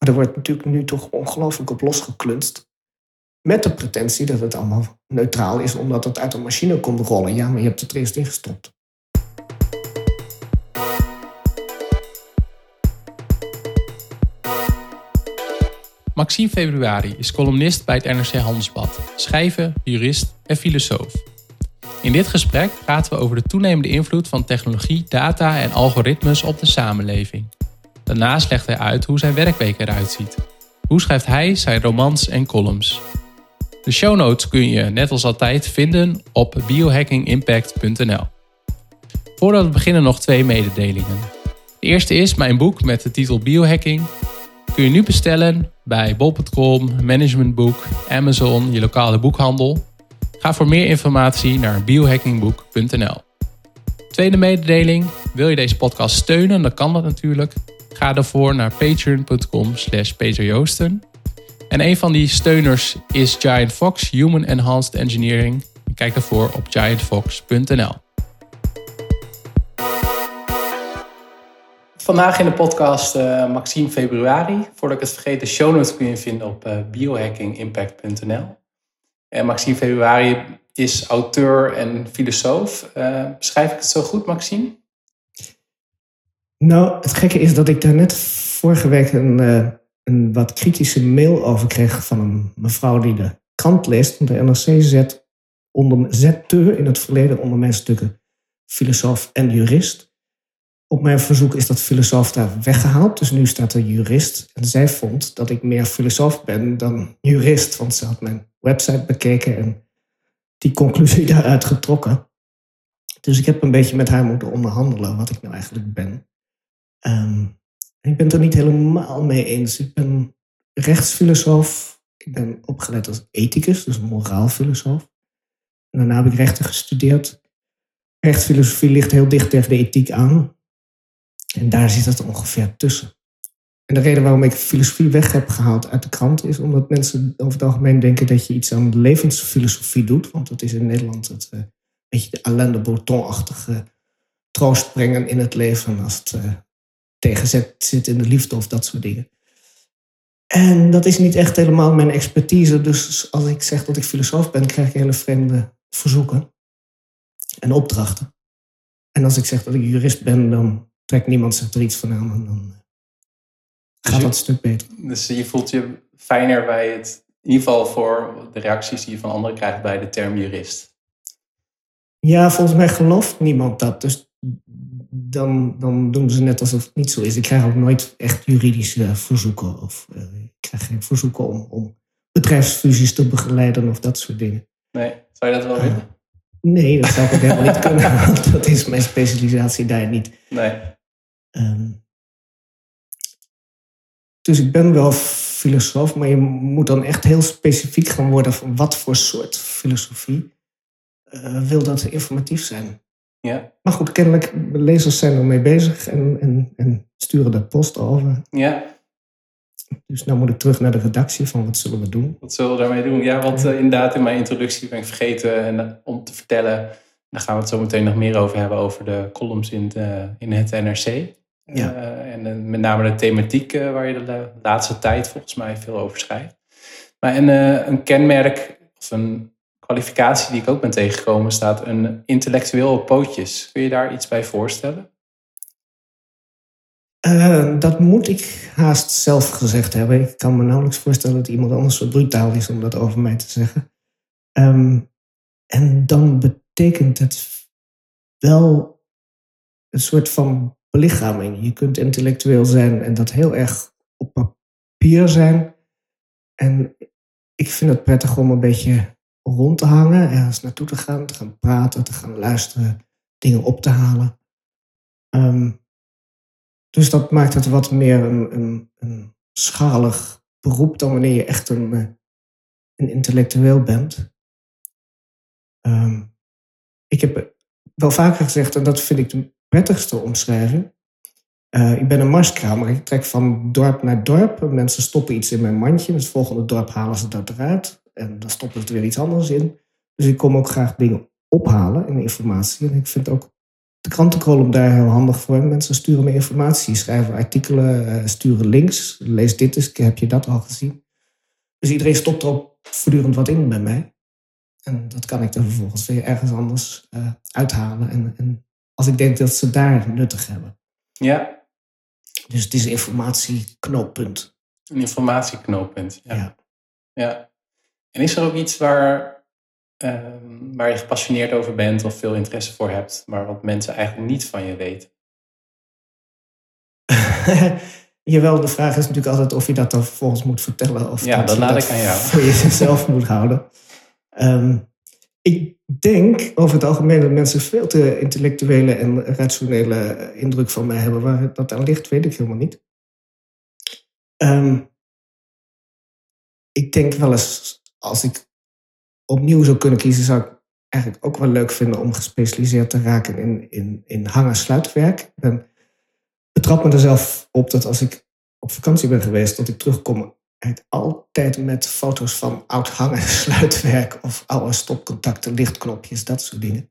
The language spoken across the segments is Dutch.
Maar er wordt natuurlijk nu toch ongelooflijk op losgeklunst. Met de pretentie dat het allemaal neutraal is, omdat het uit een machine komt rollen. Ja, maar je hebt het er eerst ingestopt. Maxime Februari is columnist bij het NRC Handelsblad, schrijver, jurist en filosoof. In dit gesprek praten we over de toenemende invloed van technologie, data en algoritmes op de samenleving. Daarnaast legt hij uit hoe zijn werkweek eruit ziet. Hoe schrijft hij zijn romans en columns? De show notes kun je net als altijd vinden op biohackingimpact.nl. Voordat we beginnen nog twee mededelingen. De eerste is mijn boek met de titel Biohacking. Kun je nu bestellen bij bol.com, Managementboek, Amazon, je lokale boekhandel. Ga voor meer informatie naar biohackingboek.nl. Tweede mededeling, wil je deze podcast steunen, dan kan dat natuurlijk. Ga daarvoor naar patreon.com slash peterjoosten. En een van die steuners is Giant Fox Human Enhanced Engineering. Kijk daarvoor op giantfox.nl. Vandaag in de podcast uh, Maxime Februari. Voordat ik het vergeet, de show notes kun je vinden op uh, biohackingimpact.nl. En Maxime Februari is auteur en filosoof. Uh, beschrijf ik het zo goed, Maxime? Nou, het gekke is dat ik daar net vorige week een, een wat kritische mail over kreeg van een mevrouw die de krant leest. Want de NRC onder, zette in het verleden onder mijn stukken filosoof en jurist. Op mijn verzoek is dat filosoof daar weggehaald. Dus nu staat er jurist. En zij vond dat ik meer filosoof ben dan jurist. Want ze had mijn website bekeken en die conclusie daaruit getrokken. Dus ik heb een beetje met haar moeten onderhandelen wat ik nou eigenlijk ben. Um, ik ben het er niet helemaal mee eens. Ik ben rechtsfilosoof. Ik ben opgeleid als ethicus, dus moraalfilosoof. En daarna heb ik rechten gestudeerd. Rechtsfilosofie ligt heel dicht tegen de ethiek aan. En daar zit het ongeveer tussen. En de reden waarom ik filosofie weg heb gehaald uit de krant is omdat mensen over het algemeen denken dat je iets aan levensfilosofie doet. Want dat is in Nederland het uh, beetje de Alain de Botton-achtige troost brengen in het leven als het uh, tegenzet zit in de liefde of dat soort dingen. En dat is niet echt helemaal mijn expertise. Dus als ik zeg dat ik filosoof ben, krijg ik hele vreemde verzoeken en opdrachten. En als ik zeg dat ik jurist ben, dan trekt niemand zich er iets van aan en dan gaat dat een stuk beter. Dus je voelt je fijner bij het, in ieder geval voor de reacties die je van anderen krijgt bij de term jurist. Ja, volgens mij gelooft niemand dat. Dus dan, dan doen ze net alsof het niet zo is. Ik krijg ook nooit echt juridische verzoeken. Of uh, ik krijg geen verzoeken om, om bedrijfsfusies te begeleiden of dat soort dingen. Nee, zou je dat wel uh, willen? Nee, dat zou ik helemaal niet kunnen. Want dat is mijn specialisatie daar niet. Nee. Um, dus ik ben wel filosoof, maar je moet dan echt heel specifiek gaan worden van wat voor soort filosofie uh, wil dat informatief zijn. Ja. Maar goed, kennelijk, lezers zijn er mee bezig en, en, en sturen de post over. Ja. Dus nu moet ik terug naar de redactie van wat zullen we doen. Wat zullen we daarmee doen? Ja, want uh, inderdaad in mijn introductie ben ik vergeten en, uh, om te vertellen... daar gaan we het zo meteen nog meer over hebben, over de columns in, de, in het NRC. Ja. Uh, en met name de thematiek waar je de laatste tijd volgens mij veel over schrijft. Maar een, een kenmerk of een kwalificatie die ik ook ben tegengekomen staat een intellectueel op pootjes. Kun je daar iets bij voorstellen? Uh, dat moet ik haast zelf gezegd hebben. Ik kan me nauwelijks voorstellen dat iemand anders zo brutaal is om dat over mij te zeggen. Um, en dan betekent het wel een soort van belichaming. Je kunt intellectueel zijn en dat heel erg op papier zijn. En ik vind het prettig om een beetje rond te hangen, ergens naartoe te gaan, te gaan praten, te gaan luisteren, dingen op te halen. Um, dus dat maakt het wat meer een, een, een schalig beroep dan wanneer je echt een, eh, een intellectueel bent. Um, ik heb wel vaker gezegd, en dat vind ik de prettigste omschrijving. Uh, ik ben een marskramer. Ik trek van dorp naar dorp. Mensen stoppen iets in mijn mandje. In het volgende dorp halen ze dat eruit. En dan stoppen ze er weer iets anders in. Dus ik kom ook graag dingen ophalen en informatie. En ik vind ook de krantenkolom daar heel handig voor. Mensen sturen me informatie, schrijven artikelen, eh, sturen links. Lees dit eens, heb je dat al gezien? Dus iedereen stopt er ook voortdurend wat in bij mij. En dat kan ik dan vervolgens weer ergens anders uh, uithalen. En, en, als ik denk dat ze daar nuttig hebben. Ja. Dus het is een informatieknooppunt. Een informatieknooppunt, ja. ja. ja. En is er ook iets waar, uh, waar je gepassioneerd over bent of veel interesse voor hebt, maar wat mensen eigenlijk niet van je weten? Jawel, de vraag is natuurlijk altijd of je dat dan vervolgens moet vertellen. Of ja, dat, dat laat ik aan jou. Voor jezelf moet houden. Um, ik denk over het algemeen dat mensen veel te intellectuele en rationele indruk van mij hebben. Waar dat aan ligt, weet ik helemaal niet. Um, ik denk wel eens, als ik opnieuw zou kunnen kiezen, zou ik eigenlijk ook wel leuk vinden om gespecialiseerd te raken in, in, in hang-en-sluitwerk. Ik ben, betrap me er zelf op dat als ik op vakantie ben geweest, dat ik terugkom altijd met foto's van oud hangen, sluitwerk of oude stopcontacten, lichtknopjes, dat soort dingen.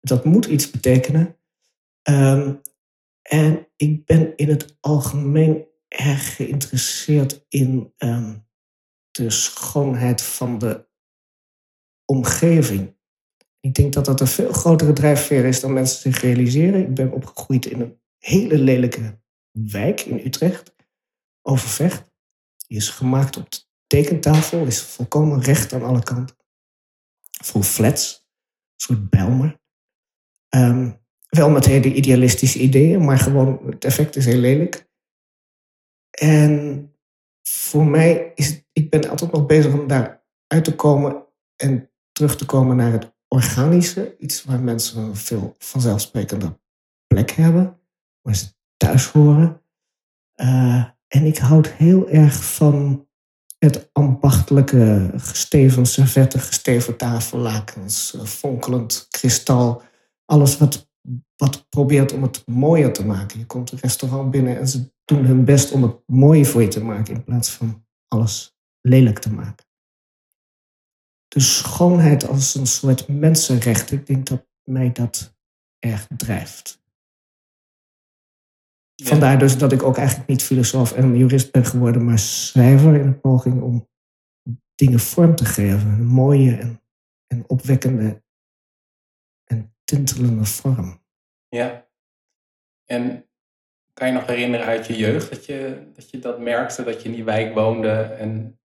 Dat moet iets betekenen. Um, en ik ben in het algemeen erg geïnteresseerd in um, de schoonheid van de omgeving. Ik denk dat dat een veel grotere drijfveer is dan mensen zich realiseren. Ik ben opgegroeid in een hele lelijke wijk in Utrecht, Overvecht. Die is gemaakt op de tekentafel, is volkomen recht aan alle kanten. Vol flats, een soort Belmer. Um, wel met hele idealistische ideeën, maar gewoon het effect is heel lelijk. En voor mij is ik ben altijd nog bezig om daar uit te komen en terug te komen naar het organische. Iets waar mensen een veel vanzelfsprekende plek hebben, waar ze thuis horen. Uh, en ik houd heel erg van het ambachtelijke gesteven servetten, gesteven tafellakens, eh, fonkelend kristal. Alles wat, wat probeert om het mooier te maken. Je komt een restaurant binnen en ze doen hun best om het mooi voor je te maken in plaats van alles lelijk te maken. De schoonheid als een soort mensenrecht, ik denk dat mij dat erg drijft. Vandaar dus dat ik ook eigenlijk niet filosoof en jurist ben geworden, maar schrijver in een poging om dingen vorm te geven. Een mooie en, en opwekkende en tintelende vorm. Ja. En kan je nog herinneren uit je jeugd dat je dat, je dat merkte, dat je in die wijk woonde en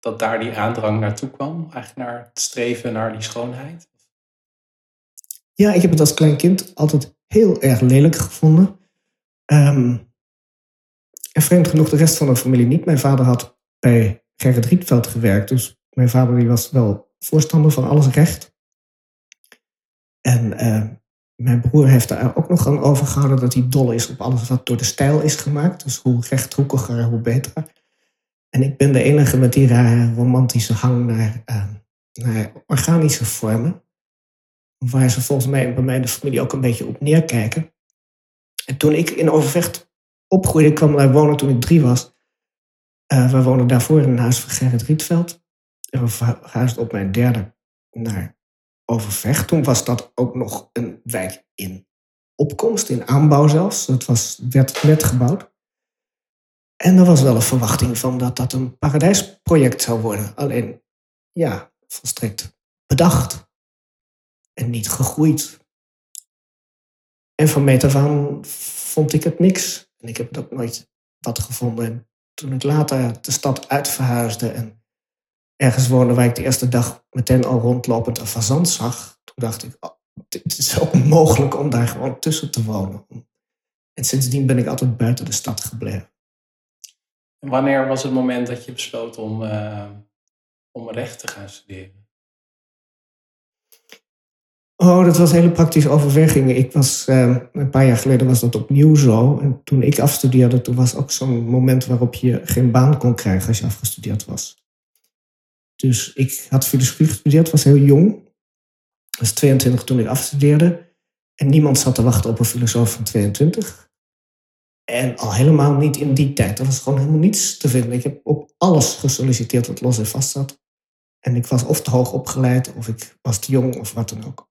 dat daar die aandrang naartoe kwam? Eigenlijk naar het streven naar die schoonheid? Ja, ik heb het als klein kind altijd heel erg lelijk gevonden. Um, en vreemd genoeg de rest van de familie niet. Mijn vader had bij Gerrit Rietveld gewerkt. Dus mijn vader die was wel voorstander van alles recht. En uh, mijn broer heeft daar ook nog aan overgehouden dat hij dol is op alles wat door de stijl is gemaakt. Dus hoe rechthoekiger, hoe beter. En ik ben de enige met die rare romantische hang naar, uh, naar organische vormen. Waar ze volgens mij bij mij de familie ook een beetje op neerkijken. En toen ik in Overvecht opgroeide, kwam daar wonen toen ik drie was. Uh, we woonden daarvoor in een huis van Gerrit Rietveld. En we verhuisden op mijn derde naar Overvecht. Toen was dat ook nog een wijk in opkomst, in aanbouw zelfs. Het was, werd net gebouwd. En er was wel een verwachting van dat dat een paradijsproject zou worden. Alleen, ja, volstrekt bedacht. En niet gegroeid. En van meet af aan vond ik het niks. En ik heb ook nooit wat gevonden. En toen ik later de stad uitverhuisde en ergens waar ik de eerste dag meteen al rondlopend een fazant zag, toen dacht ik, oh, het is onmogelijk om daar gewoon tussen te wonen. En sindsdien ben ik altijd buiten de stad gebleven. En wanneer was het moment dat je besloot om, uh, om recht te gaan studeren? Oh, dat was hele praktische overweging. Ik was, uh, een paar jaar geleden was dat opnieuw zo. En toen ik afstudeerde, toen was ook zo'n moment waarop je geen baan kon krijgen als je afgestudeerd was. Dus ik had filosofie gestudeerd, was heel jong. Was 22 toen ik afstudeerde. En niemand zat te wachten op een filosoof van 22. En al helemaal niet in die tijd. Er was gewoon helemaal niets te vinden. Ik heb op alles gesolliciteerd wat los en vast zat. En ik was of te hoog opgeleid, of ik was te jong, of wat dan ook.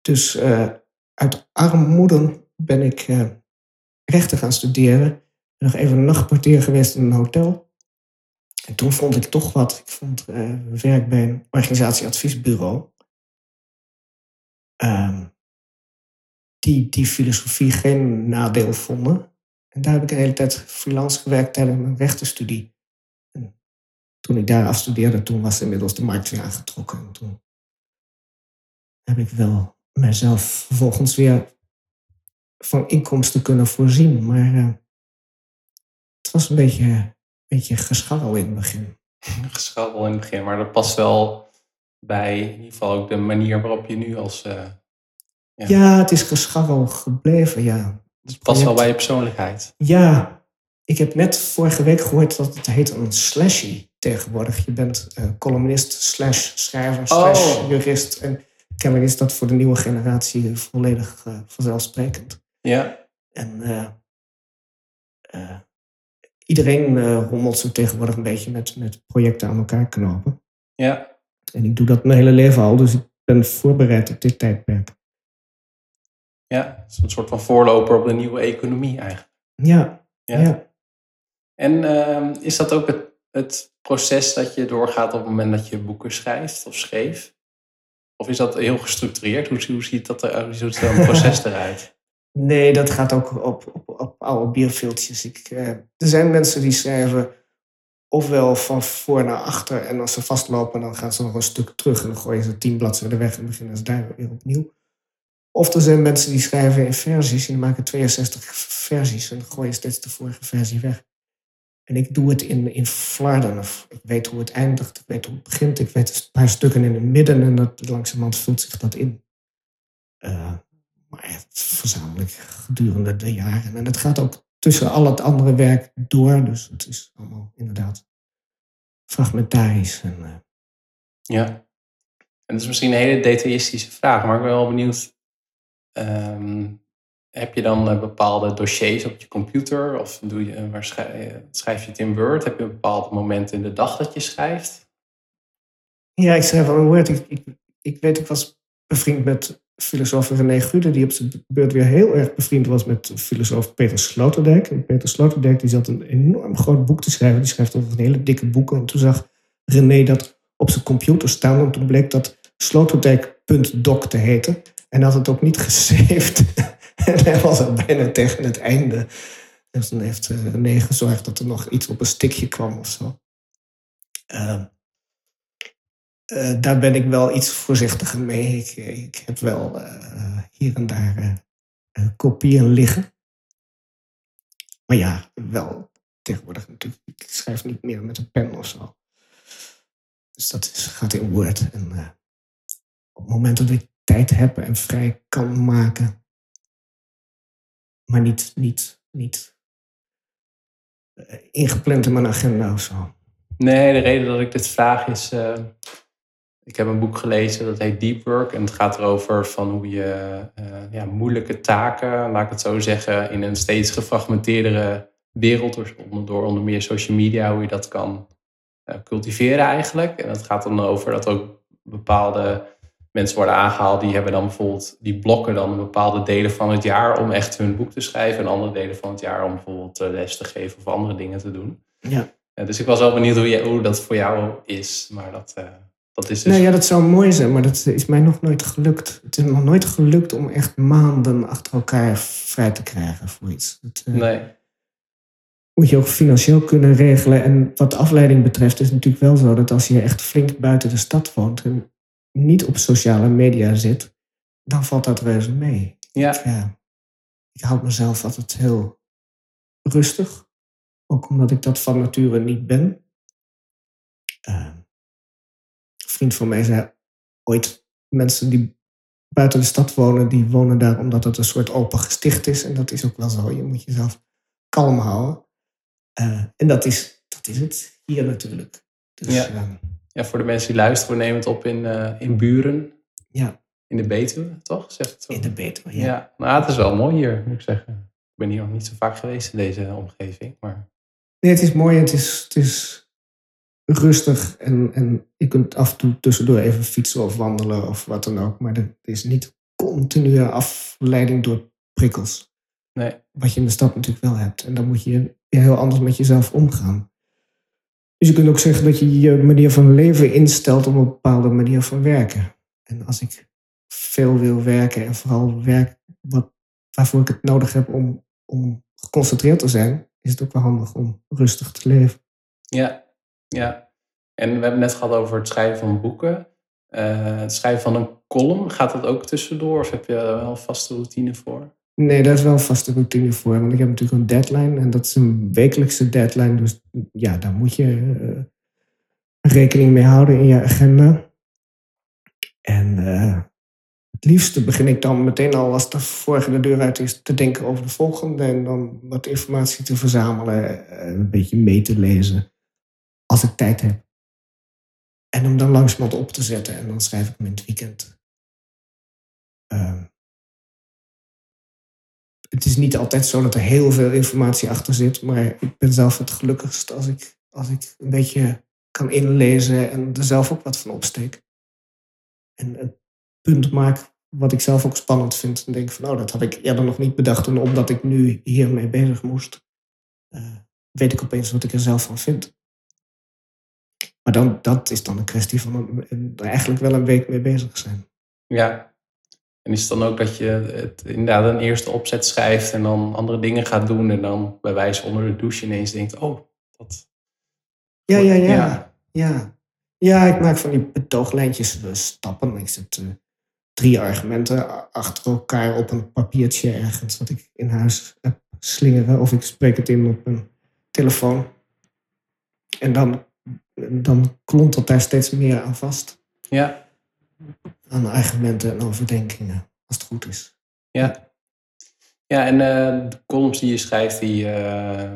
Dus uh, uit armoede ben ik uh, rechten gaan studeren. Nog even een nachtportier geweest in een hotel. En toen vond ik toch wat. Ik vond uh, werk bij een organisatieadviesbureau. Uh, die die filosofie geen nadeel vonden. En daar heb ik de hele tijd freelance gewerkt tijdens mijn rechtenstudie. En toen ik daar afstudeerde, toen was inmiddels de markt weer aangetrokken. En toen heb ik wel mezelf vervolgens weer van inkomsten kunnen voorzien. Maar uh, het was een beetje, beetje gescharrel in het begin. Gescharrel in het begin, maar dat past wel bij in ieder geval ook de manier waarop je nu als... Uh, ja. ja. het is gescharrel gebleven, ja. Het past wel bij je persoonlijkheid. Ja, ik heb net vorige week gehoord dat het heet een slashy tegenwoordig. Je bent uh, columnist slash schrijver slash oh. jurist. En kennelijk is dat voor de nieuwe generatie volledig uh, vanzelfsprekend. Ja. En uh, uh, iedereen rommelt zo tegenwoordig een beetje met, met projecten aan elkaar knopen. Ja. En ik doe dat mijn hele leven al, dus ik ben voorbereid op dit tijdperk. Ja, het is een soort van voorloper op de nieuwe economie eigenlijk. Ja. ja. ja. En ehm, is dat ook het, het proces dat je doorgaat op het moment dat je boeken schrijft of schreef? Of is dat heel gestructureerd? Hoe, hoe ziet dat er, hoe ziet een proces eruit? Nee, dat gaat ook op, op, op oude bierveeltjes. Ik, eh, er zijn mensen die schrijven ofwel van voor naar achter en als ze vastlopen dan gaan ze nog een stuk terug en dan gooien ze tien bladzijden weg en beginnen ze daar weer opnieuw. Of er zijn mensen die schrijven in versies en maken 62 versies en gooien steeds de vorige versie weg. En ik doe het in, in flarden. Ik weet hoe het eindigt, ik weet hoe het begint. Ik weet een paar stukken in het midden en dat, langzamerhand vult zich dat in. Uh, maar het verzamelijk gedurende de jaren. En het gaat ook tussen al het andere werk door. Dus het is allemaal inderdaad fragmentarisch. En, uh... Ja. En dat is misschien een hele detaillistische vraag, maar ik ben wel benieuwd. Um, heb je dan eh, bepaalde dossiers op je computer? Of doe je, waar schrijf, je het in Word? Heb je een bepaald moment in de dag dat je schrijft? Ja, ik schrijf al in Word. Ik, ik, ik weet, ik was bevriend met filosoof René Gude, die op zijn beurt weer heel erg bevriend was met filosoof Peter Sloterdijk. En Peter Sloterdijk die zat een enorm groot boek te schrijven. Die schrijft over een hele dikke boeken. En toen zag René dat op zijn computer staan. En toen bleek dat Sloterdijk.doc te heten. En had het ook niet gesaved. en hij was al bijna tegen het einde. Dus dan heeft uh, René gezorgd dat er nog iets op een stikje kwam of zo. Uh, uh, daar ben ik wel iets voorzichtiger mee. Ik, ik heb wel uh, hier en daar kopieën liggen. Maar ja, wel tegenwoordig natuurlijk. Ik schrijf niet meer met een pen of zo. Dus dat gaat in Word. En op het moment dat ik tijd heb en vrij kan maken, maar niet, niet, niet ingepland in mijn agenda of zo. Nee, de reden dat ik dit vraag is. Ik heb een boek gelezen dat heet Deep Work. En het gaat erover van hoe je uh, ja, moeilijke taken, laat ik het zo zeggen, in een steeds gefragmenteerdere wereld, door, door onder meer social media, hoe je dat kan uh, cultiveren eigenlijk. En het gaat dan over dat ook bepaalde mensen worden aangehaald, die hebben dan bijvoorbeeld, die blokken dan bepaalde delen van het jaar om echt hun boek te schrijven. En andere delen van het jaar om bijvoorbeeld eh, les te geven of andere dingen te doen. Ja. Uh, dus ik was wel benieuwd hoe, je, hoe dat voor jou is. Maar dat, dat is dus... Nou ja, dat zou mooi zijn, maar dat is mij nog nooit gelukt. Het is nog nooit gelukt om echt maanden achter elkaar vrij te krijgen voor iets. Dat, nee. Moet je ook financieel kunnen regelen. En wat afleiding betreft is het natuurlijk wel zo dat als je echt flink buiten de stad woont niet op sociale media zit, dan valt dat reuze mee. Ja. Ik, ja, ik houd mezelf altijd heel rustig. Ook omdat ik dat van nature niet ben. Uh, vriend van mij zei ooit, mensen die buiten de stad wonen, die wonen daar omdat het een soort open gesticht is. En dat is ook wel zo. Je moet jezelf kalm houden. Uh, en dat is, dat is het hier natuurlijk. Dus, ja. Uh, ja, voor de mensen die luisteren, we nemen het op in, uh, in Buren. Ja. In de Betuwe, toch? Zegt het zo? In de Betuwe, ja. ja. Nou, het is wel mooi hier, moet ik zeggen. Ik ben hier nog niet zo vaak geweest in deze omgeving, maar... Nee, het is mooi. Het is, het is rustig en, en je kunt af en toe tussendoor even fietsen of wandelen of wat dan ook. Maar er is niet continue afleiding door prikkels. Nee. Wat je in de stad natuurlijk wel hebt. En dan moet je heel anders met jezelf omgaan. Dus je kunt ook zeggen dat je je manier van leven instelt op een bepaalde manier van werken. En als ik veel wil werken en vooral werk wat, waarvoor ik het nodig heb om, om geconcentreerd te zijn, is het ook wel handig om rustig te leven. Ja, ja. En we hebben net gehad over het schrijven van boeken. Uh, het schrijven van een column, gaat dat ook tussendoor of heb je daar wel een vaste routine voor? Nee, daar is wel een vaste routine voor. Want ik heb natuurlijk een deadline en dat is een wekelijkse deadline. Dus ja, daar moet je uh, rekening mee houden in je agenda. En uh, het liefste begin ik dan meteen al als de vorige de deur uit is te denken over de volgende. En dan wat informatie te verzamelen, een beetje mee te lezen. Als ik tijd heb. En om dan langzamerhand op te zetten. En dan schrijf ik hem in het weekend. Uh, het is niet altijd zo dat er heel veel informatie achter zit. Maar ik ben zelf het gelukkigst als ik, als ik een beetje kan inlezen en er zelf ook wat van opsteek. En een punt maak wat ik zelf ook spannend vind. En denk van, oh, dat had ik eerder nog niet bedacht. En omdat ik nu hiermee bezig moest, uh, weet ik opeens wat ik er zelf van vind. Maar dan, dat is dan een kwestie van er eigenlijk wel een week mee bezig zijn. Ja, en is het dan ook dat je het inderdaad een eerste opzet schrijft en dan andere dingen gaat doen en dan bij wijze onder de douche ineens denkt, oh, dat... Ja, ja, ja. Ja, ja. ja ik maak van die betooglijntjes uh, stappen. Ik zet uh, drie argumenten achter elkaar op een papiertje ergens wat ik in huis heb slingeren. Of ik spreek het in op een telefoon. En dan, dan klontelt daar steeds meer aan vast. Ja aan argumenten en overdenkingen, als het goed is. Ja, ja en uh, de columns die je schrijft, die, uh,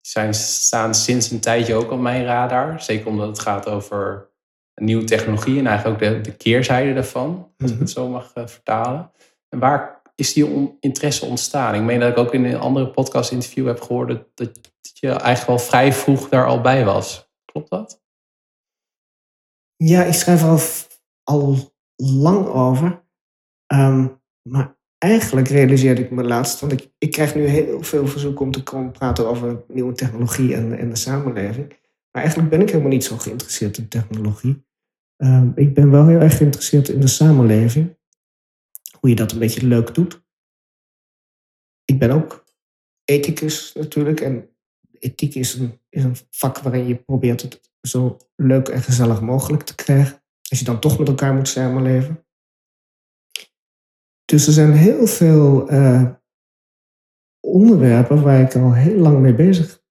zijn, staan sinds een tijdje ook op mijn radar. Zeker omdat het gaat over nieuwe technologie en eigenlijk ook de, de keerzijde daarvan, als ik het zo mag uh, vertalen. En waar is die interesse ontstaan? Ik meen dat ik ook in een andere podcast interview heb gehoord dat, dat je eigenlijk wel vrij vroeg daar al bij was. Klopt dat? Ja, ik schrijf al, al lang over. Ehm, maar eigenlijk realiseerde ik me laatst, want ik, krijg nu heel veel verzoeken om te komen praten over nieuwe technologie en, en de samenleving. Maar eigenlijk ben ik helemaal niet zo geïnteresseerd in technologie. Um, ik ben wel heel erg geïnteresseerd in de samenleving. Hoe je dat een beetje leuk doet. Ik ben ook ethicus natuurlijk. En ethiek is een, is een vak waarin je probeert het zo leuk en gezellig mogelijk te krijgen. Als je dan toch met elkaar moet samenleven. Dus er zijn heel veel uh, onderwerpen waar ik al heel lang mee bezig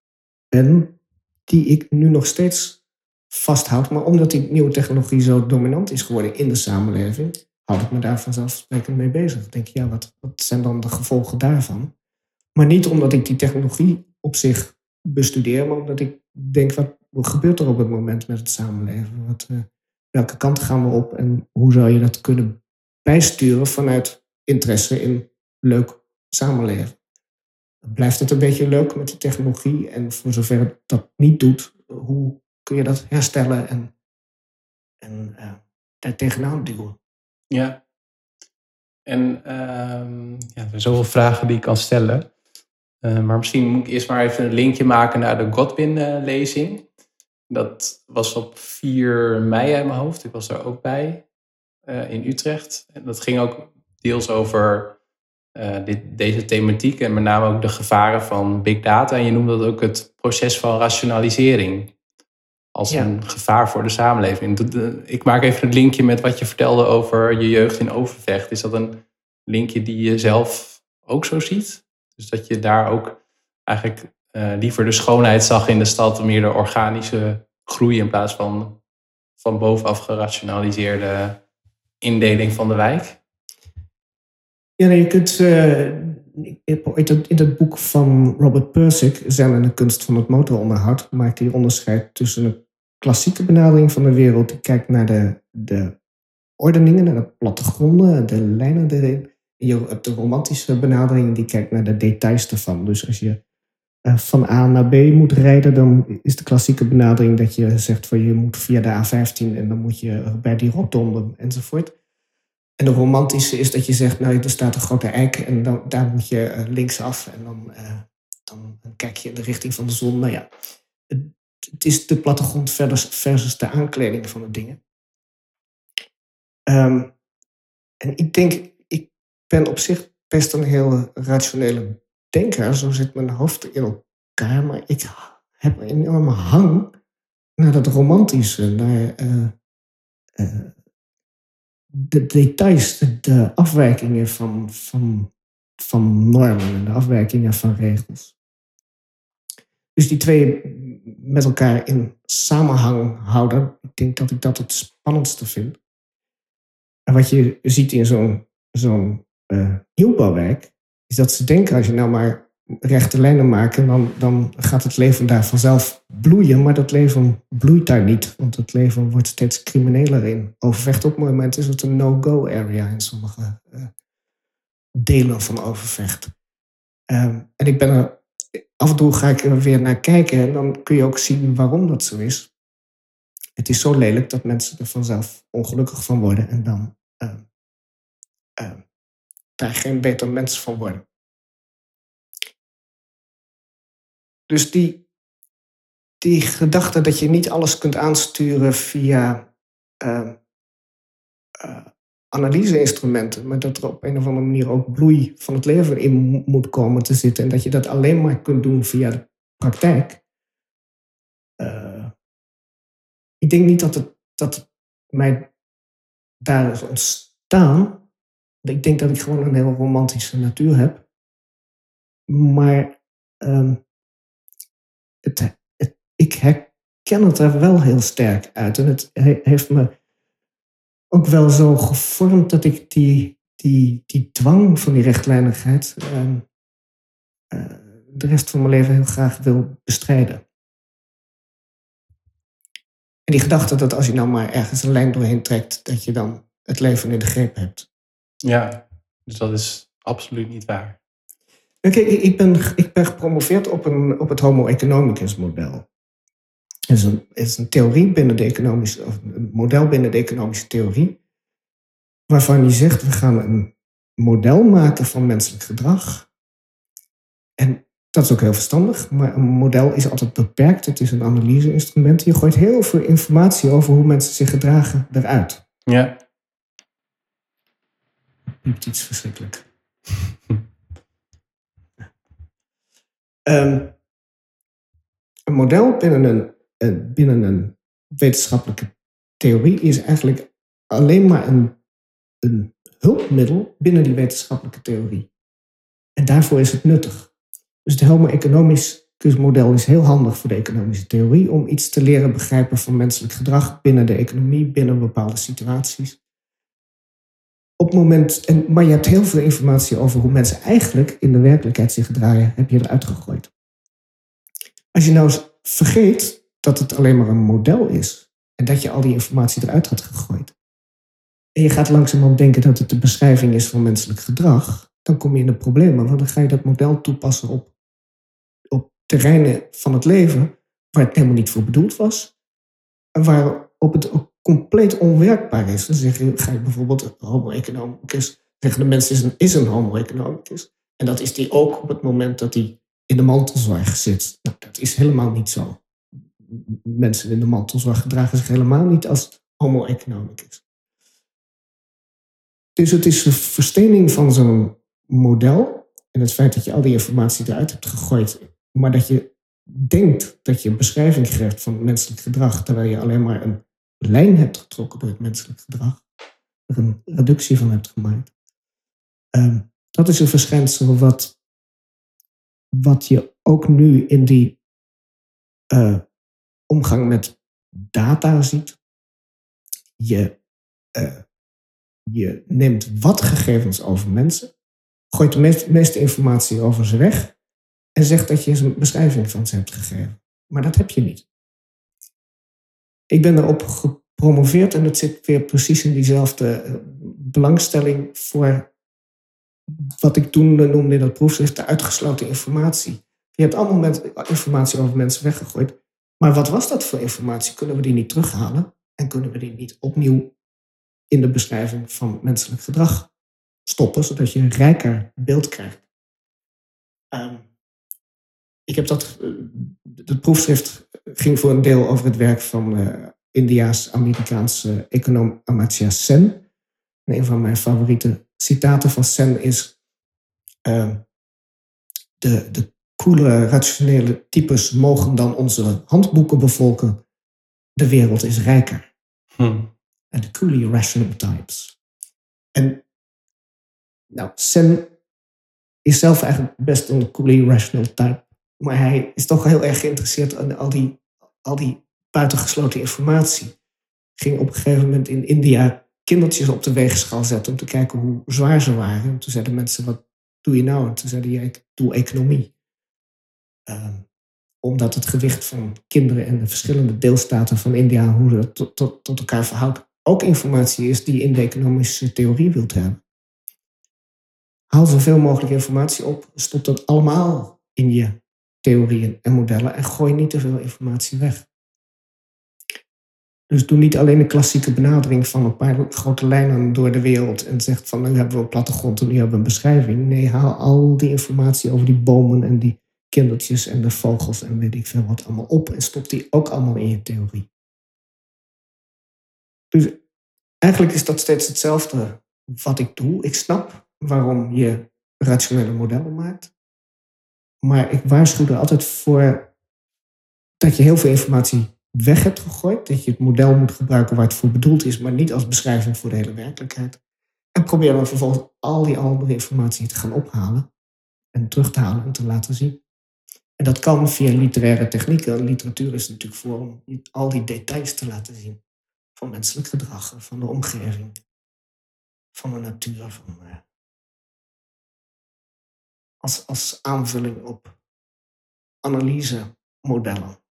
ben, die ik nu nog steeds vasthoud. Maar omdat die nieuwe technologie zo dominant is geworden in de samenleving, houd ik me daar vanzelfsprekend mee bezig. Ik denk, ja, wat, wat zijn dan de gevolgen daarvan? Maar niet omdat ik die technologie op zich bestudeer, maar omdat ik denk, wat, gebeurt er op het moment met het samenleven? Wat, uh, welke kant gaan we op en hoe zou je dat kunnen bijsturen vanuit interesse in leuk samenleven. Blijft het een beetje leuk met die technologie en voor zover het dat niet doet, hoe kun je dat herstellen en, en uh, daar tegenaan duwen? Ja, en uh, ja, er zijn zoveel vragen die ik kan stellen. Uh, maar misschien moet ik eerst maar even een linkje maken naar de Godwin-lezing. Dat was op 4 mei uit mijn hoofd. Ik was daar ook bij uh, in Utrecht. En dat ging ook deels over uh, dit, deze thematiek en met name ook de gevaren van big data. En je noemde dat ook het proces van rationalisering als een gevaar voor de samenleving. Ik maak even het linkje met wat je vertelde over je jeugd in Overvecht. Is dat een linkje die je zelf ook zo ziet? Dus dat je daar ook eigenlijk uh, liever de schoonheid zag in de stad, meer de organische groei in plaats van van bovenaf gerationaliseerde indeling van de wijk? Ja, je kunt. Uh, in het boek van Robert Persick, Zen en de kunst van het motoronderhoud, maakt hij onderscheid tussen een klassieke benadering van de wereld, die kijkt naar de, de ordeningen, naar de plattegronden, de lijnen erin. Je hebt de romantische benadering, die kijkt naar de details ervan. Dus als je eh, van A naar B moet rijden, dan is de klassieke benadering dat je zegt van je moet via de A15 en dan moet je bij die rotonde enzovoort. En de romantische is dat je zegt, nou, er staat een grote eik en dan, daar moet je uh, linksaf en dan, dan, kijk je in de richting van de zon. Nou ja, het, het is de plattegrond versus, de aankleding van de dingen. Um, en ik denk, ben op zich best een heel rationele denker. Zo zit mijn hoofd in elkaar. Maar ik heb een enorme hang naar dat romantische. Naar uh, uh, de details, de, de, afwijkingen van, van, van normen en de afwijkingen van regels. Dus die twee met elkaar in samenhang houden, ik denk dat ik dat het spannendste vind. En wat je ziet in zo'n zo'n uh, nieuwbouwwijk, is dat ze denken als je nou maar rechte lijnen maakt, dan, dan gaat het leven daar vanzelf bloeien. Maar dat leven bloeit daar niet, want het leven wordt steeds crimineler in. Overvecht op het moment is het een no-go area in sommige uh, delen van Overvecht. Um, en ik ben er, af en toe ga ik er weer naar kijken en dan kun je ook zien waarom dat zo is het is zo lelijk dat mensen er vanzelf ongelukkig van worden en dan uh, uh, daar geen beter mens van worden. Dus die, die gedachte dat je niet alles kunt aansturen via uh, analyseinstrumenten, maar dat er op een of andere manier ook bloei van het leven in moet komen te zitten en dat je dat alleen maar kunt doen via de praktijk ik denk niet dat het, dat mij daar is ontstaan. Ik denk dat ik gewoon een heel romantische natuur heb. Maar um, het, ik herken het er wel heel sterk uit. En het heeft me ook wel zo gevormd dat ik die, die, die dwang van die rechtlijnigheid um, uh, de rest van mijn leven heel graag wil bestrijden. En die gedachte dat als je nou maar ergens een lijn doorheen trekt, dat je dan het leven in de greep hebt. Ja, dus dat is absoluut niet waar. Oké, ik, ben, ik ben gepromoveerd op, een, op het Homo economicus model. Het is, een, is een theorie binnen de economische, of een model binnen de economische theorie, waarvan je zegt, we gaan een model maken van menselijk gedrag. En dat is ook heel verstandig, maar een model is altijd beperkt. Het is een analyseinstrument. Je gooit heel veel informatie over hoe mensen zich gedragen eruit. Ja. Niet iets verschrikkelijk. um, een model binnen een, binnen een wetenschappelijke theorie is eigenlijk alleen maar een, een hulpmiddel binnen die wetenschappelijke theorie. En daarvoor is het nuttig. Dus het Homo economicus model is heel handig voor de economische theorie om iets te leren begrijpen van menselijk gedrag binnen de economie, binnen bepaalde situaties. Op moment, en, maar je hebt heel veel informatie over hoe mensen eigenlijk in de werkelijkheid zich gedraaien, heb je eruit gegooid. Als je nou vergeet dat het alleen maar een model is en dat je al die informatie eruit had gegooid, en je gaat langzamerhand denken dat het de beschrijving is van menselijk gedrag, dan kom je in de problemen, want dan ga je dat model toepassen op terreinen van het leven waar het helemaal niet voor bedoeld was. En waarop het ook compleet onwerkbaar is. Dan zeg je, ga je bijvoorbeeld homo economicus zeggen de mens is een, is een homo economicus. En dat is die ook op het moment dat hij in de mantelzorg zit. Nou, dat is helemaal niet zo. Mensen in de mantelzorg gedragen zich helemaal niet als homo economicus. Dus het is de verstening van zo'n model en het feit dat je al die informatie eruit hebt gegooid maar dat je denkt dat je een beschrijving geeft van menselijk gedrag, terwijl je alleen maar een lijn hebt getrokken door het menselijk gedrag, er een reductie van hebt gemaakt. Ehm, dat is een verschijnsel wat, wat je ook nu in die uh, omgang met data ziet. Je, uh, je neemt wat gegevens over mensen, gooit de meeste informatie over ze weg en zegt dat je een beschrijving van ze hebt gegeven. Maar dat heb je niet. Ik ben erop gepromoveerd en het zit weer precies in diezelfde eh, belangstelling voor wat ik toen noemde in dat proefschrift de uitgesloten informatie. Je hebt allemaal informatie over mensen weggegooid. Maar wat was dat voor informatie? Kunnen we die niet terughalen? En kunnen we die niet opnieuw in de beschrijving van menselijk gedrag stoppen, zodat je een rijker beeld krijgt. Ehm, ik heb dat, het proefschrift ging voor een deel over het werk van uh, Indiaas-Amerikaanse econoom Amartya Sen. En een van mijn favoriete citaten van Sen is: uh, de, de coole, rationele types mogen dan onze handboeken bevolken. De wereld is rijker. Hm. En de coolly rational types. En nou, Sen is zelf eigenlijk best een coolly rational type. Maar hij is toch heel erg geïnteresseerd in al die, al die buitengesloten informatie. Ging op een gegeven moment in India kindertjes op de weegschaal zetten om te kijken hoe zwaar ze waren. En toen zeiden mensen, wat doe je nou? En toen zeiden jij, ik doe economie. Ehm, omdat het gewicht van kinderen in de verschillende deelstaten van India, hoe dat tot, tot, tot elkaar verhoudt, ook informatie is die je in de economische theorie wilt hebben. Haal zoveel mogelijk informatie op, stop dat allemaal in je theorieën en modellen en gooi niet te veel informatie weg. Dus doe niet alleen de klassieke benadering van een paar grote lijnen door de wereld en zegt van nu hebben we een plattegrond en nu hebben we een beschrijving. Nee, haal al die informatie over die bomen en die kindertjes en de vogels en weet ik veel wat allemaal op en stop die ook allemaal in je theorie. Dus eigenlijk is dat steeds hetzelfde wat ik doe. Ik snap waarom je rationele modellen maakt. Maar ik waarschuw er altijd voor dat je heel veel informatie weg hebt gegooid. Dat je het model moet gebruiken waar het voor bedoeld is, maar niet als beschrijving voor de hele werkelijkheid. En probeer dan vervolgens al die andere informatie te gaan ophalen en terug te halen en te laten zien. En dat kan via literaire technieken. Literatuur is natuurlijk voor om al die details te laten zien. Van menselijk gedrag, van de omgeving, van de natuur. Van, uh, als, als aanvulling op analysemodellen.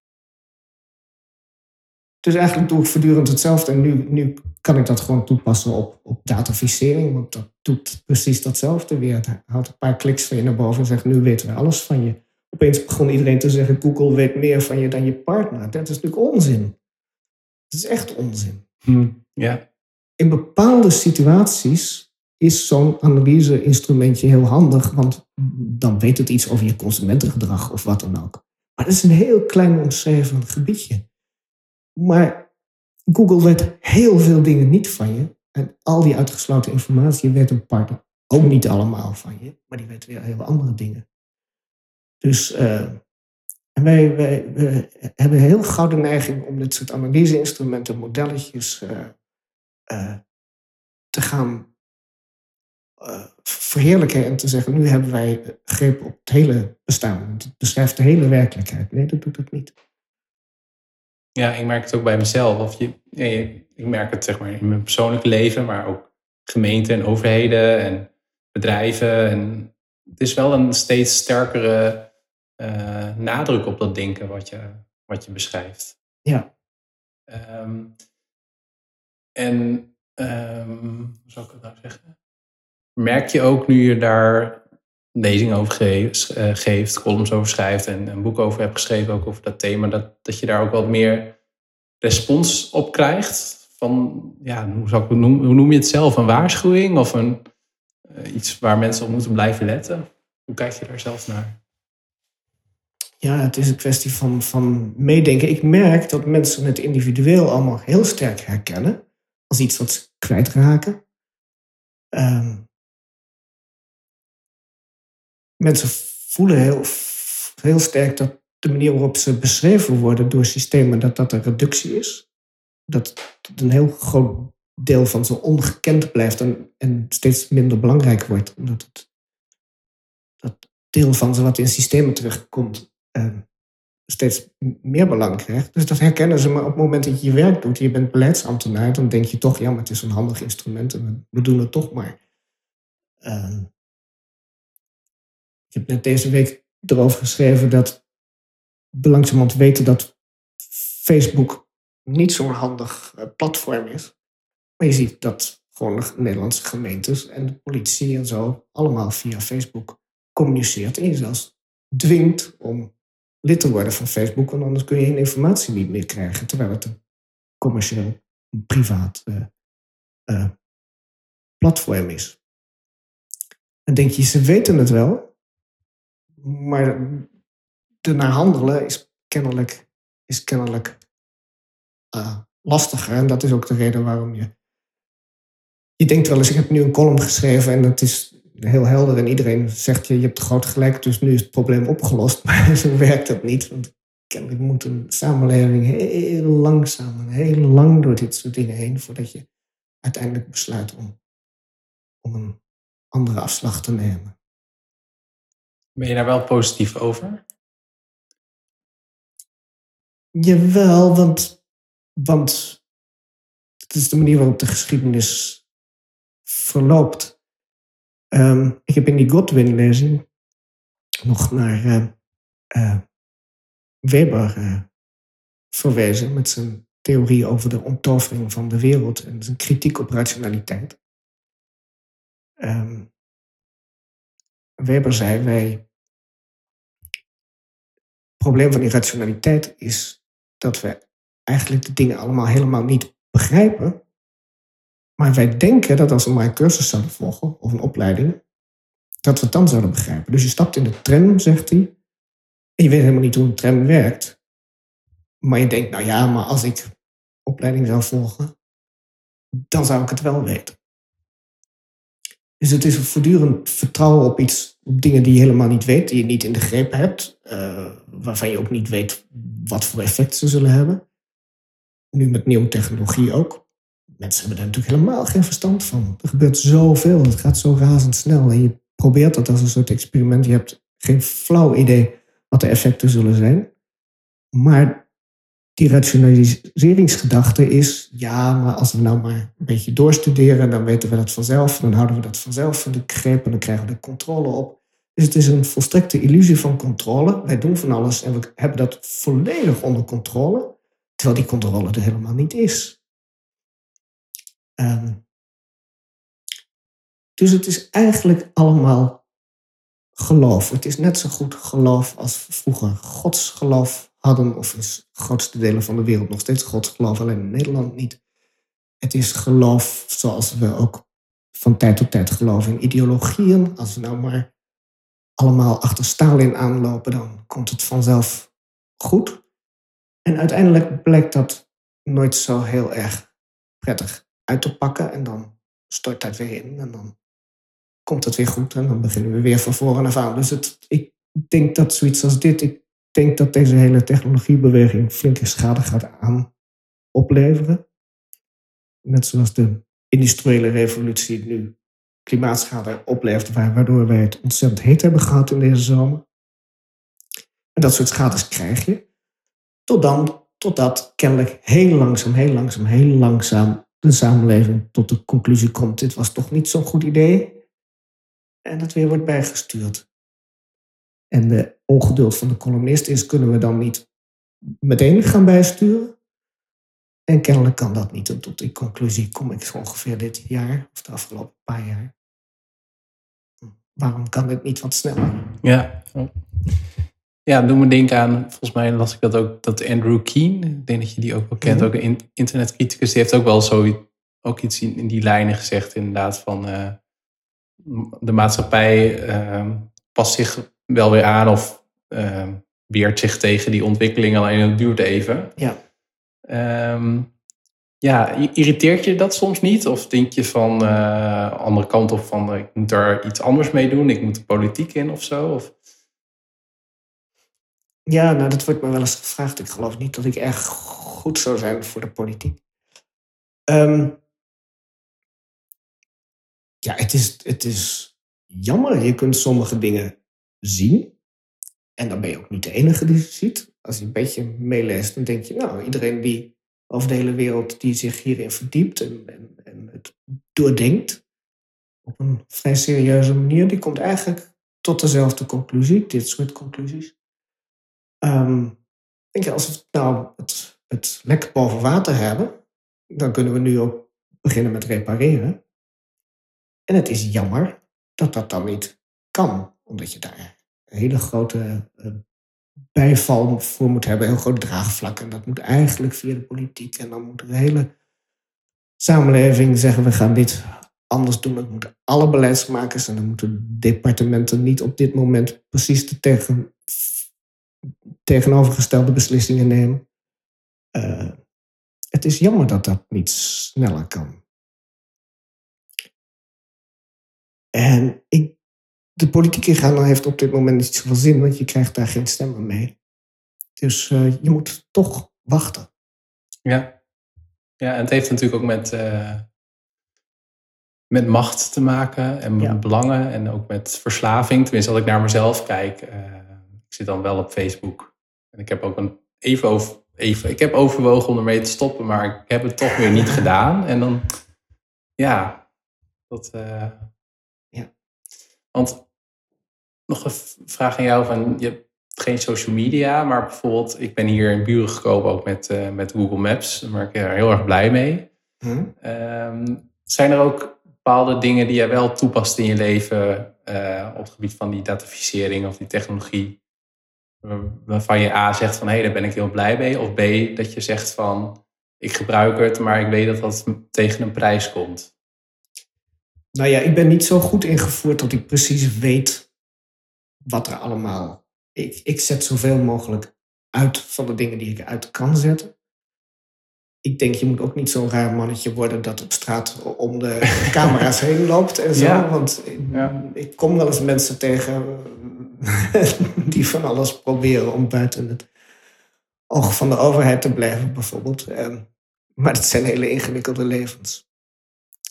Dus eigenlijk doe ik voortdurend hetzelfde. En nu, nu kan ik dat gewoon toepassen op, op dataficering. Want dat doet precies datzelfde weer. Het haalt een paar kliks van je naar boven en zegt: Nu weten we alles van je. Opeens begon iedereen te zeggen: Google weet meer van je dan je partner. Dat is natuurlijk onzin. Dat is echt onzin. Hmm, ja. In bepaalde situaties is zo'n analyse-instrumentje heel handig, want dan weet het iets over je consumentengedrag of wat dan ook. Maar dat is een heel klein omschreven gebiedje. Maar Google weet heel veel dingen niet van je. En al die uitgesloten informatie weet een partner ook niet allemaal van je, maar die weet weer heel andere dingen. Dus uh, wij, wij, wij, hebben heel gouden neiging om dit soort analyse-instrumenten, modelletjes uh, uh, te gaan verheerlijken en te zeggen, nu hebben wij greep op het hele bestaan. Het beschrijft de hele werkelijkheid. Nee, dat doet het niet. Ja, ik merk het ook bij mezelf. Of je, ik merk het zeg maar in mijn persoonlijke leven, maar ook gemeenten en overheden en bedrijven. En het is wel een steeds sterkere uh, nadruk op dat denken wat je, wat je beschrijft. Ja. Um, en um, hoe zou ik het nou zeggen? Merk je ook nu je daar lezingen over eh, geeft, columns over schrijft en een boek over hebt geschreven, ook over dat thema, dat, dat je daar ook wat meer respons op krijgt? Van, ja, hoe, zou ik het noemen, hoe noem je het zelf? Een waarschuwing of een, uh, iets waar mensen op moeten blijven letten? Hoe kijk je daar zelf naar? Ja, het is een kwestie van, van meedenken. Ik merk dat mensen het individueel allemaal heel sterk herkennen als iets wat ze kwijtraken. Um, mensen voelen heel, heel sterk dat de manier waarop ze beschreven worden door systemen, dat dat een reductie is. Dat een heel groot deel van ze ongekend blijft en, en steeds minder belangrijk wordt. Omdat het, dat deel van ze wat in systemen terugkomt uh, steeds meer belang krijgt. Dus dat herkennen ze. Maar op het moment dat je je werk doet, je bent beleidsambtenaar, dan denk je toch, ja, maar het is een handig instrument en we doen het toch maar. Uh, ik heb net deze week erover geschreven dat we langzamerhand weten dat Facebook niet zo'n handig eh, platform is. Maar je ziet dat gewoon de Nederlandse gemeentes en de politie en zo allemaal via Facebook communiceert. En je zelfs dwingt om lid te worden van Facebook, want anders kun je geen informatie niet meer krijgen. Terwijl het een commercieel, privaat uh, uh, platform is. Dan denk je, ze weten het wel, maar ernaar handelen is kennelijk, is kennelijk uh, lastiger. En dat is ook de reden waarom je. Je denkt wel eens, ik heb nu een column geschreven en het is heel helder en iedereen zegt je, je hebt groot gelijk, dus nu is het probleem opgelost. Maar zo werkt dat niet. Want kennelijk moet een samenleving heel langzaam en heel lang door dit soort dingen heen voordat je uiteindelijk besluit om, om een andere afslag te nemen. Ben je daar wel positief over? Jawel, want, want het is de manier waarop de geschiedenis verloopt. Ehm, ik heb in die Godwin-lezing nog naar uh, uh, Weber uh, verwezen met zijn theorie over de onttovering van de wereld en zijn kritiek op rationaliteit. Um, Weber zei: wij. Het probleem van irrationaliteit is dat we eigenlijk de dingen allemaal helemaal niet begrijpen. Maar wij denken dat als we maar een cursus zouden volgen of een opleiding, dat we het dan zouden begrijpen. Dus je stapt in de tram, zegt hij, en je weet helemaal niet hoe een tram werkt. Maar je denkt, nou ja, maar als ik opleiding zou volgen, dan zou ik het wel weten. Dus het is voortdurend vertrouwen op iets, op dingen die je helemaal niet weet, die je niet in de greep hebt, uh, waarvan je ook niet weet wat voor effect ze zullen hebben. Nu met nieuwe technologie ook. Mensen hebben daar natuurlijk helemaal geen verstand van. Er gebeurt zoveel, het gaat zo razendsnel. En je probeert dat als een soort experiment. Je hebt geen flauw idee wat de effecten zullen zijn. Maar die rationaliseringsgedachte is, ja, maar als we nou maar een beetje doorstuderen, dan weten we dat vanzelf. Dan houden we dat vanzelf in de greep en dan krijgen we de controle op. Dus het is een volstrekte illusie van controle. Wij doen van alles en we hebben dat volledig onder controle, terwijl die controle er helemaal niet is. Um, dus het is eigenlijk allemaal geloof. Het is net zo goed geloof als vroeger godsgeloof hadden, of in grootste delen van de wereld nog steeds godsgeloof, alleen in Nederland niet. Het is geloof zoals we ook van tijd tot tijd geloven in ideologieën. Als we nou maar allemaal achter Stalin aanlopen, dan komt het vanzelf goed. En uiteindelijk blijkt dat nooit zo heel erg prettig uit te pakken. En dan stort dat weer in. En dan komt het weer goed. En dan beginnen we weer van voren af aan. Dus ik denk dat zoiets als dit, denk dat deze hele technologiebeweging flinke schade gaat aan opleveren. Net zoals de industriële revolutie nu klimaatschade oplevert, waardoor wij het ontzettend heet hebben gehad in deze zomer. En dat soort schades krijg je. Tot dan, totdat kennelijk heel langzaam, heel langzaam, heel langzaam de samenleving tot de conclusie komt: dit was toch niet zo'n goed idee. En het weer wordt bijgestuurd. En de ongeduld van de columnist is: kunnen we dan niet meteen gaan bijsturen? En kennelijk kan dat niet. En tot die conclusie kom ik zo ongeveer dit jaar, of de afgelopen paar jaar. Waarom kan dit niet wat sneller? Ja. Ja, doe me denken aan, volgens mij las ik dat ook, dat Andrew Keen, ik denk dat je die ook wel kent, ook een internetcriticus, die heeft ook wel zo, ook iets in, die lijnen gezegd, inderdaad, van uh, de maatschappij uh, past zich wel weer aan of uh, weert zich tegen die ontwikkeling, alleen het duurt even. Ja. Um, ja, irriteert je dat soms niet? Of denk je van uh, andere kant op van ik moet er iets anders mee doen, ik moet de politiek in of zo? Of? Ja, nou, dat wordt me wel eens gevraagd. Ik geloof niet dat ik erg goed zou zijn voor de politiek. Um, ja, het is, het is jammer. Je kunt sommige dingen zien. En dan ben je ook niet de enige die ze ziet. Als je een beetje meeleest, dan denk je, nou, iedereen die over de hele wereld die zich hierin verdiept en, en, het doordenkt op een vrij serieuze manier, die komt eigenlijk tot dezelfde conclusie, dit soort conclusies. Um, denk je, als we nou het, het lekker boven water hebben, dan kunnen we nu ook beginnen met repareren. En het is jammer dat dat dan niet kan, omdat je daar een hele grote uh, bijval voor moet hebben, een heel groot draagvlak. En dat moet eigenlijk via de politiek. En dan moet er hele samenleving zeggen we gaan dit anders doen. Dat moeten alle beleidsmakers en dan moeten departementen niet op dit moment precies de tegen, tegenovergestelde beslissingen nemen. Uh, het is jammer dat dat niet sneller kan. En ik, de politieke gaan heeft op dit moment niet zoveel zin, want je krijgt daar geen stemmen mee. Dus uh, je moet toch wachten. Ja. ja, en het heeft natuurlijk ook met, uh, met macht te maken en met belangen en ook met verslaving. Tenminste, als ik naar mezelf kijk, uh, ik zit dan wel op Facebook. En ik heb ook een even over, even, ik heb overwogen om ermee te stoppen, maar ik heb het toch weer niet gedaan. En dan, ja, dat. Want nog een vraag aan jou: van, je hebt geen social media, maar bijvoorbeeld, ik ben hier in Buren gekomen ook met, uh, met Google Maps. Daar ben ik er heel erg blij mee. Hmm. Um, zijn er ook bepaalde dingen die jij wel toepast in je leven uh, op het gebied van die dataficering of die technologie? waarvan je A zegt van hé, hey, daar ben ik heel blij mee. Of B, dat je zegt van ik gebruik het, maar ik weet dat dat tegen een prijs komt. Nou ja, ik ben niet zo goed ingevoerd dat ik precies weet wat er allemaal. Ik, ik zet zoveel mogelijk uit van de dingen die ik uit kan zetten. Ik denk, je moet ook niet zo'n raar mannetje worden dat op straat om de camera's heen loopt en zo. Want ja. ik kom wel eens mensen tegen die van alles proberen om buiten het oog van de overheid te blijven, bijvoorbeeld. Ehm, maar het zijn hele ingewikkelde levens.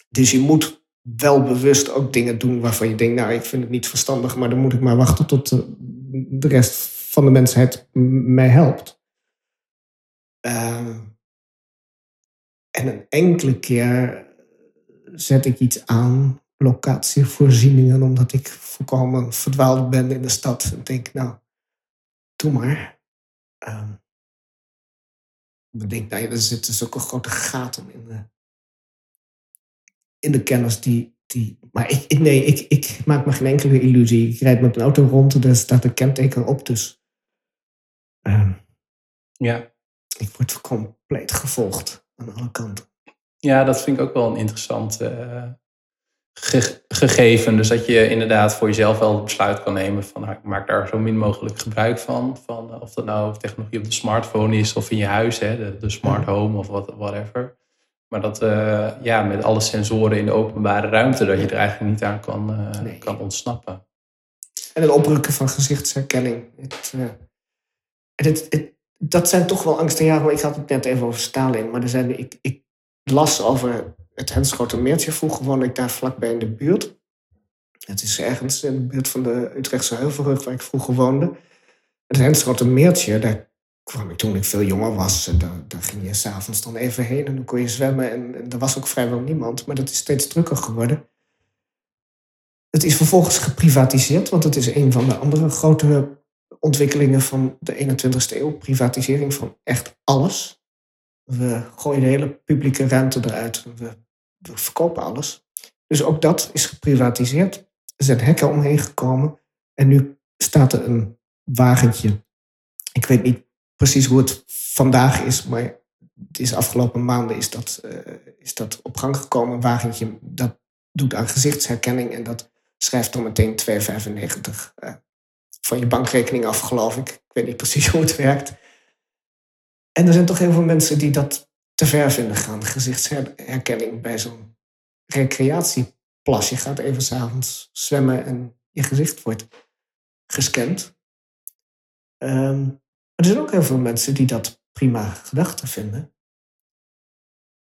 Dus je moet wel bewust ook dingen doen waarvan je denkt, nou, ik vind het niet verstandig, maar dan moet ik maar wachten tot de, rest van de mensheid mij helpt. Ehm, en een enkele keer zet ik iets aan locatievoorzieningen, omdat ik volkomen verdwaald ben in de stad. En denk, nou, doe maar. Ik denk, nou er zitten zulke grote gaten in de, in de kennis die. die maar ik, ik, nee, ik, ik maak me geen enkele illusie. Ik rijd met een auto rond en er staat een kenteken op. Dus um, ja. ik word compleet gevolgd aan alle kanten. Ja, dat vind ik ook wel een interessant uh, gegeven. Dus dat je inderdaad voor jezelf wel het besluit kan nemen van nou, ik maak daar zo min mogelijk gebruik van. van of dat nou technologie op de smartphone is of in je huis, hè, de, de smart home of wat, whatever. Maar dat uh, ja, met alle sensoren in de openbare ruimte, dat je er eigenlijk niet aan kan, uh, kan ontsnappen. En het oprukken van gezichtsherkenning. Het, uh, het, het, dat zijn toch wel angstaanjagende. Ik had het net even over Stalin, maar er zijn, ik, ik las over het Meertje. Vroeger woonde ik daar vlakbij in de buurt. Het is ergens in de buurt van de Utrechtse Heuvelrug waar ik vroeger woonde. Het Meertje, daar kwam ik toen ik veel jonger was. En daar, ging je s'avonds dan even heen en dan kon je zwemmen. En, en er was ook vrijwel niemand, maar dat is steeds drukker geworden. Het is vervolgens geprivatiseerd, want het is een van de andere grote ontwikkelingen van de 21ste eeuw. Privatisering van echt alles. We gooien de hele publieke ruimte eruit. We, we verkopen alles. Dus ook dat is geprivatiseerd. Er zijn hekken omheen gekomen. En nu staat er een wagentje. Ik weet niet precies hoe het vandaag is, maar het is afgelopen maanden is dat, uh, is dat op gang gekomen. Wagentje dat doet aan gezichtsherkenning en dat schrijft dan meteen 2,95 uh, van je bankrekening af, geloof ik. Ik weet niet precies hoe het werkt. En er zijn toch heel veel mensen die dat te ver vinden gaan. Gezichtsherkenning bij zo'n recreatieplas. Je gaat even s'avonds zwemmen en je gezicht wordt gescand. Um, er zijn ook heel veel mensen die dat prima gedachten vinden.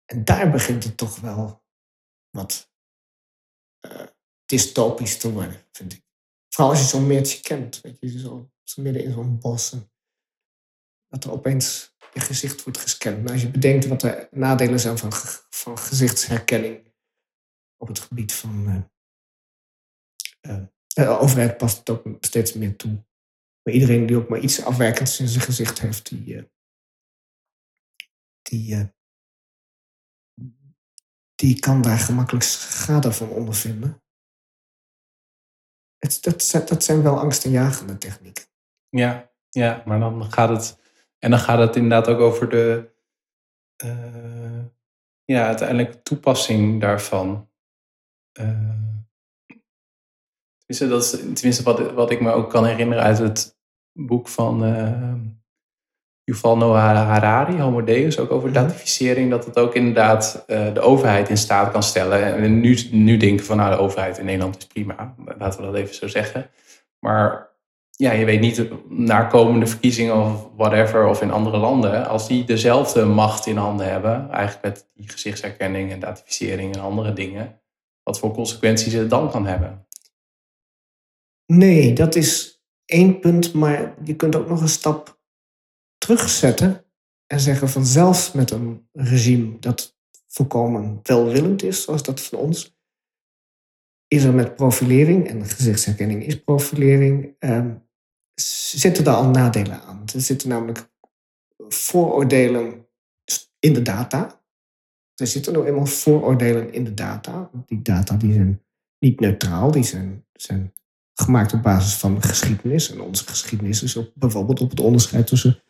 En daar begint het toch wel wat uh, dystopisch te worden, vind ik. Vooral als je zo'n meertje kent. Weet je, zo, midden in zo'n bos. En dat er opeens je gezicht wordt gescand. Maar als je bedenkt wat de nadelen zijn van, van gezichtsherkenning op het gebied van. Uh, uh, de overheid past het ook steeds meer toe. Maar iedereen die ook maar iets afwijkends in zijn gezicht heeft, die. Uh, die die kan daar gemakkelijk schade van ondervinden. Het, dat, dat zijn wel angstaanjagende technieken. Ja, ja, maar dan gaat het en dan gaat het inderdaad ook over de, uh, ja, uiteindelijk toepassing daarvan. Uh, tenminste, dat is, tenminste wat, wat ik me ook kan herinneren uit het boek van uh, Yuval Noah Harari, Homo Deus, ook over mhm. datificering, dat het ook inderdaad uh, de overheid in staat kan stellen. En nu, nu denken van nou, de overheid in Nederland is prima, laten we dat even zo zeggen. Maar ja, je weet niet, naar komende verkiezingen of whatever, of in andere landen, als die dezelfde macht in handen hebben, eigenlijk met die gezichtsherkenning en datificering en andere dingen, wat voor consequenties het dan kan hebben. Nee, dat is één punt, maar je kunt ook nog een stap terugzetten en zeggen van zelfs met een regime dat volkomen welwillend is, zoals dat van ons, is er met profilering, en gezichtsherkenning is profilering, ehm, zitten er al nadelen aan. Er zitten namelijk vooroordelen in de data. Er zitten nou eenmaal vooroordelen in de data. Die data die zijn niet neutraal, die zijn, zijn gemaakt op basis van geschiedenis. En onze geschiedenis is bijvoorbeeld op het onderscheid tussen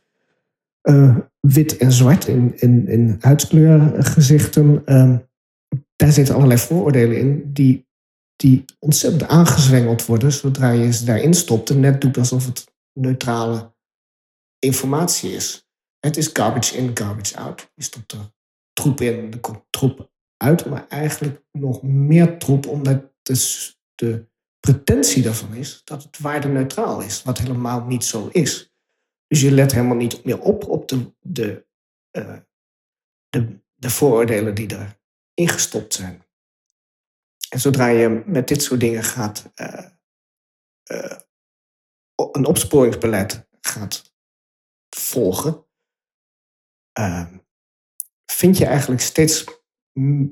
uh, wit en zwart in, in, in huidskleurgezichten. Uh, daar zitten allerlei vooroordelen in die die ontzettend aangezwengeld worden zodra je ze daarin stopt en net doet alsof het neutrale informatie is. Het is garbage in, garbage out. Je stopt er troep in, er komt troep uit, maar eigenlijk nog meer troep omdat dus de pretentie daarvan is dat het waardeneutraal is, wat helemaal niet zo is. Dus je let helemaal niet meer op op de, de, uh, de, de vooroordelen die er ingestopt zijn. En zodra je met dit soort dingen gaat, uh, uh, een opsporingsbeleid gaat volgen, vind je eigenlijk steeds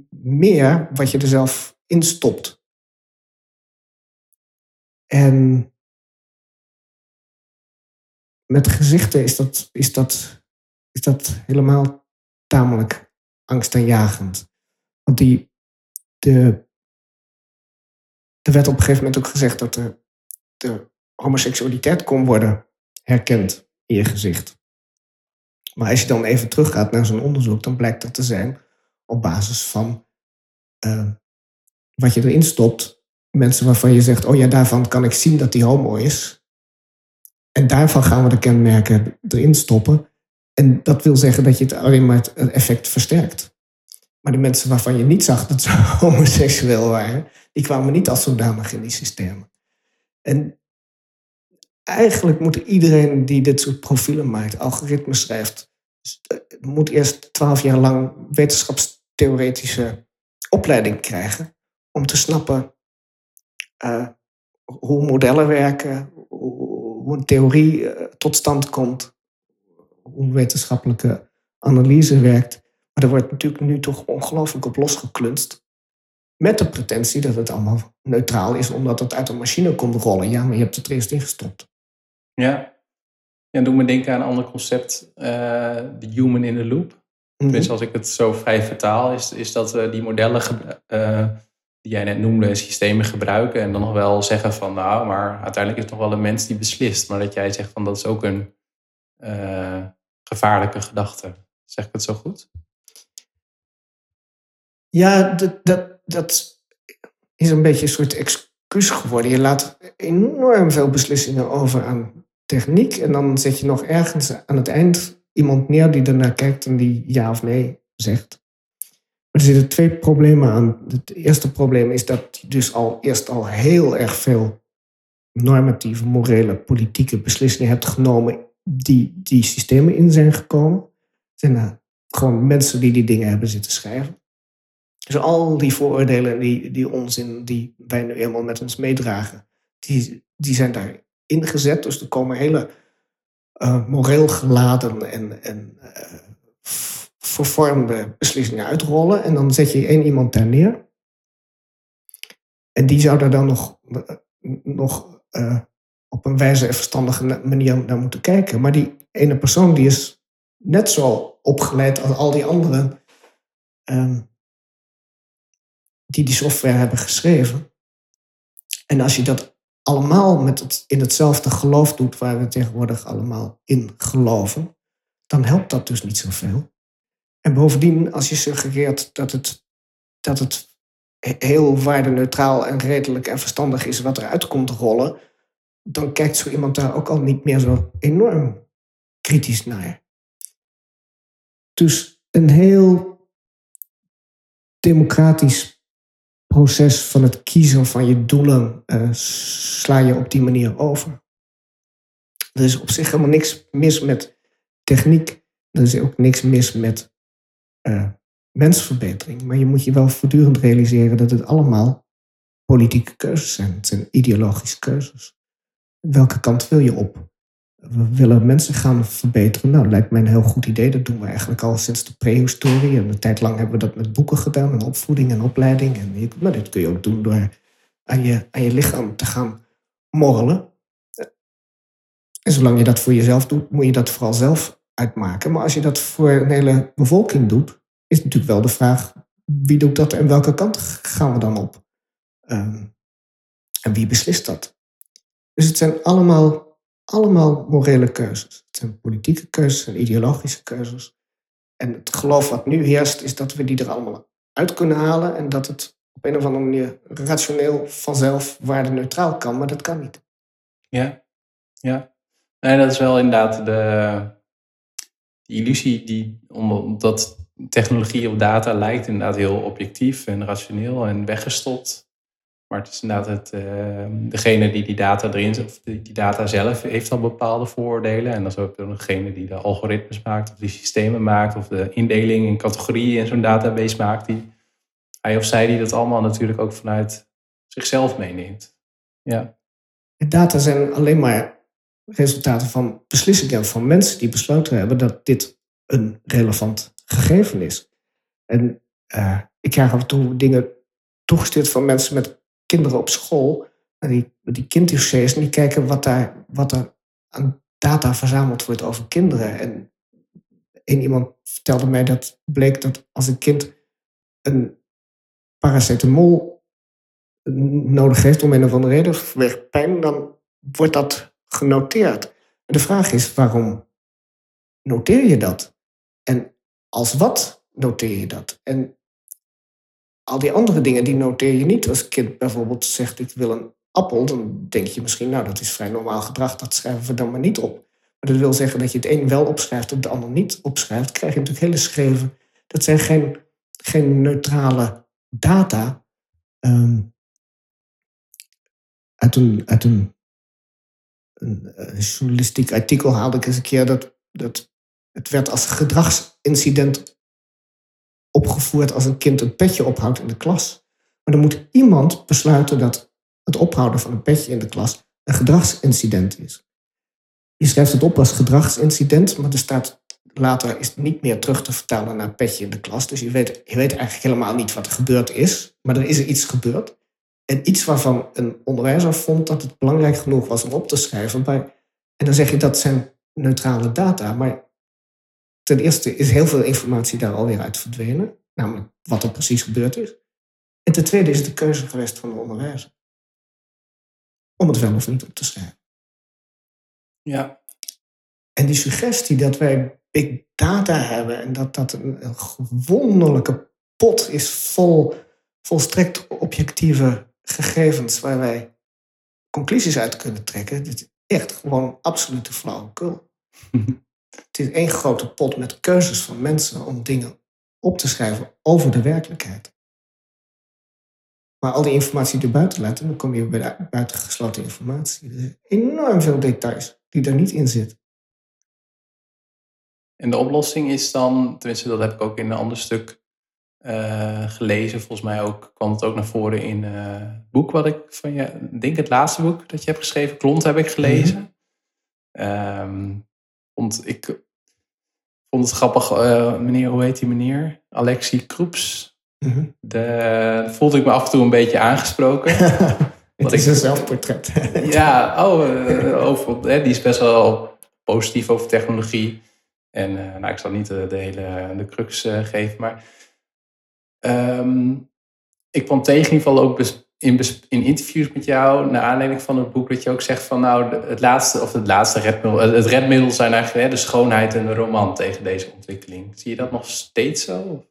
meer wat je er zelf in stopt. En met gezichten is dat, is dat, is dat helemaal tamelijk angstaanjagend. Want die, de er werd op een gegeven moment ook gezegd dat de, de homoseksualiteit kon worden herkend in je gezicht. Maar als je dan even teruggaat naar zo'n onderzoek, dan blijkt dat te zijn op basis van uh, wat je erin stopt. Mensen waarvan je zegt, oh ja, daarvan kan ik zien dat die homo is. En daarvan gaan we de kenmerken erin stoppen. En dat wil zeggen dat je het alleen maar het effect versterkt. Maar de mensen waarvan je niet zag dat ze homoseksueel waren, die kwamen niet als zodanig in die systemen. En eigenlijk moet iedereen die dit soort profielen maakt, algoritmes schrijft, moet eerst twaalf jaar lang wetenschapstheoretische opleiding krijgen om te snappen uh, hoe modellen werken, hoe een theorie uh, tot stand komt, hoe wetenschappelijke analyse werkt. Maar er wordt natuurlijk nu toch ongelooflijk op losgeklunst. Met de pretentie dat het allemaal neutraal is, omdat het uit een machine komt rollen. Ja, maar je hebt het er eerst ingestopt. Ja. En doe me denken aan een ander concept, uh, de human in the loop. Dus als ik het zo vrij vertaal, is, is dat we die modellen uh, die jij net noemde, systemen gebruiken. En dan nog wel zeggen van nou, maar uiteindelijk is het toch wel een mens die beslist. Maar dat jij zegt van dat is ook een uh, gevaarlijke gedachte. Zeg ik het zo goed? Ja, dat, dat, dat is een beetje een soort excuus geworden. Je laat enorm veel beslissingen over aan techniek. En dan zet je nog ergens aan het eind iemand neer die ernaar kijkt en die ja of nee zegt. Er zitten twee problemen aan. Het eerste probleem is dat dus al eerst al heel erg veel normatieve, morele, politieke beslissingen hebt genomen die die systemen in zijn gekomen. Zijn gewoon mensen die die dingen hebben zitten schrijven. Dus al die vooroordelen, die, die onzin die wij nu eenmaal met ons meedragen, die, die zijn daar ingezet. Dus er komen hele uh, moreel geladen en, en uh, vervormde beslissingen uitrollen. En dan zet je één iemand daar neer. En die zou daar dan nog, nog uh, op een wijze en verstandige manier naar moeten kijken. Maar die ene persoon die is net zo opgeleid als al die anderen. Ehm, die die software hebben geschreven. En als je dat allemaal met het, in hetzelfde geloof doet waar we tegenwoordig allemaal in geloven, dan helpt dat dus niet zoveel. En bovendien, als je suggereert dat het, dat het heel waardeneutraal en redelijk en verstandig is wat eruit komt rollen, dan kijkt zo iemand daar ook al niet meer zo enorm kritisch naar. Dus een heel democratisch proces van het kiezen van je doelen uh, sla je op die manier over. Er is op zich helemaal niks mis met techniek. Er is ook niks mis met uh, mensverbetering. Maar je moet je wel voortdurend realiseren dat het allemaal politieke keuzes zijn. Het zijn ideologische keuzes. Welke kant wil je op? We willen mensen gaan verbeteren. Nou, lijkt mij een heel goed idee. Dat doen we eigenlijk al sinds de prehistorie. En een tijd lang hebben we dat met boeken gedaan. En opvoeding en opleiding. En maar dit kun je ook doen door aan je, aan je lichaam te gaan morrelen. En zolang je dat voor jezelf doet, moet je dat vooral zelf uitmaken. Maar als je dat voor een hele bevolking doet, is natuurlijk wel de vraag: wie doet dat en welke kant gaan we dan op? Ehm, en wie beslist dat? Dus het zijn allemaal, allemaal morele keuzes. Het zijn politieke keuzes en ideologische keuzes. En het geloof wat nu heerst, is dat we die er allemaal uit kunnen halen en dat het op een of andere manier rationeel vanzelf waardeneutraal kan, maar dat kan niet. Ja, ja. Nee, dat is wel inderdaad de, illusie die, omdat technologie of data lijkt inderdaad heel objectief en rationeel en weggestopt. Maar het is inderdaad het, uh, degene die die data erin of die data zelf heeft al bepaalde vooroordelen. En dan is ook degene die de algoritmes maakt of die systemen maakt of de indeling in categorieën in zo'n database maakt. Die, hij of zij die dat allemaal natuurlijk ook vanuit zichzelf meeneemt. Ja. Data zijn alleen maar resultaten van beslissingen van mensen die besloten hebben dat dit een relevant gegeven is. En uh, ik krijg af en toe dingen toegestuurd van mensen met kinderen op school. En die, die kinddossiers en die kijken wat, daar, wat er aan data verzameld wordt over kinderen. En een iemand vertelde mij dat bleek dat als een kind een paracetamol nodig heeft om een of andere reden, vanwege pijn, dan wordt dat genoteerd. En de vraag is, waarom noteer je dat? En als wat noteer je dat? En al die andere dingen, die noteer je niet. Als een kind bijvoorbeeld zegt, ik wil een appel, dan denk je misschien, nou, dat is vrij normaal gedrag, dat schrijven we dan maar niet op. Maar dat wil zeggen dat je het een wel opschrijft en het ander niet opschrijft. Krijg je natuurlijk hele schreven. Dat zijn geen, geen neutrale data. Um, uit een, uit een, een, journalistiek artikel haalde ik eens een keer dat, dat het werd als gedragsincident opgevoerd als een kind een petje ophoudt in de klas. Maar dan moet iemand besluiten dat het ophouden van een petje in de klas een gedragsincident is. Je schrijft het op als gedragsincident, maar er staat later is het niet meer terug te vertalen naar petje in de klas. Dus je weet, je weet eigenlijk helemaal niet wat er gebeurd is, maar er is er iets gebeurd. En iets waarvan een onderwijzer vond dat het belangrijk genoeg was om op te schrijven. Bij, en dan zeg je dat zijn neutrale data, maar ten eerste is heel veel informatie daar alweer uit verdwenen, namelijk wat er precies gebeurd is. En ten tweede is het de keuze geweest van de onderwijzer om het wel of niet op te schrijven. Ja. En die suggestie dat wij big data hebben en dat dat een, een wonderlijke pot is vol volstrekt objectieve gegevens waar wij conclusies uit kunnen trekken, dit is echt gewoon absolute flauwekul. Het is één grote pot met keuzes van mensen om dingen op te schrijven over de werkelijkheid. Maar al die informatie erbuiten laten, dan kom je bij de buitengesloten informatie. Er zijn enorm veel details die er niet in zitten. En de oplossing is dan, tenminste dat heb ik ook in een ander stuk uh, gelezen. Volgens mij ook, kwam het ook naar voren in uh, het boek wat ik van je, denk het laatste boek dat je hebt geschreven, Klont heb ik gelezen. Mm -hmm. ik vond het grappig, uh, meneer, hoe heet die meneer? Alexi Kroeps. Mm De, voelde ik me af en toe een beetje aangesproken. het is een zelfportret. ja, oh, over, die is best wel positief over technologie. En nou, ik zal niet de, de hele de crux geven, maar um, ik kwam tegen in ieder geval ook in, in interviews met jou, naar aanleiding van het boek, dat je ook zegt van nou, het laatste, of het laatste redmiddel, het redmiddel zijn eigenlijk hè, de schoonheid en de roman tegen deze ontwikkeling. Zie je dat nog steeds zo?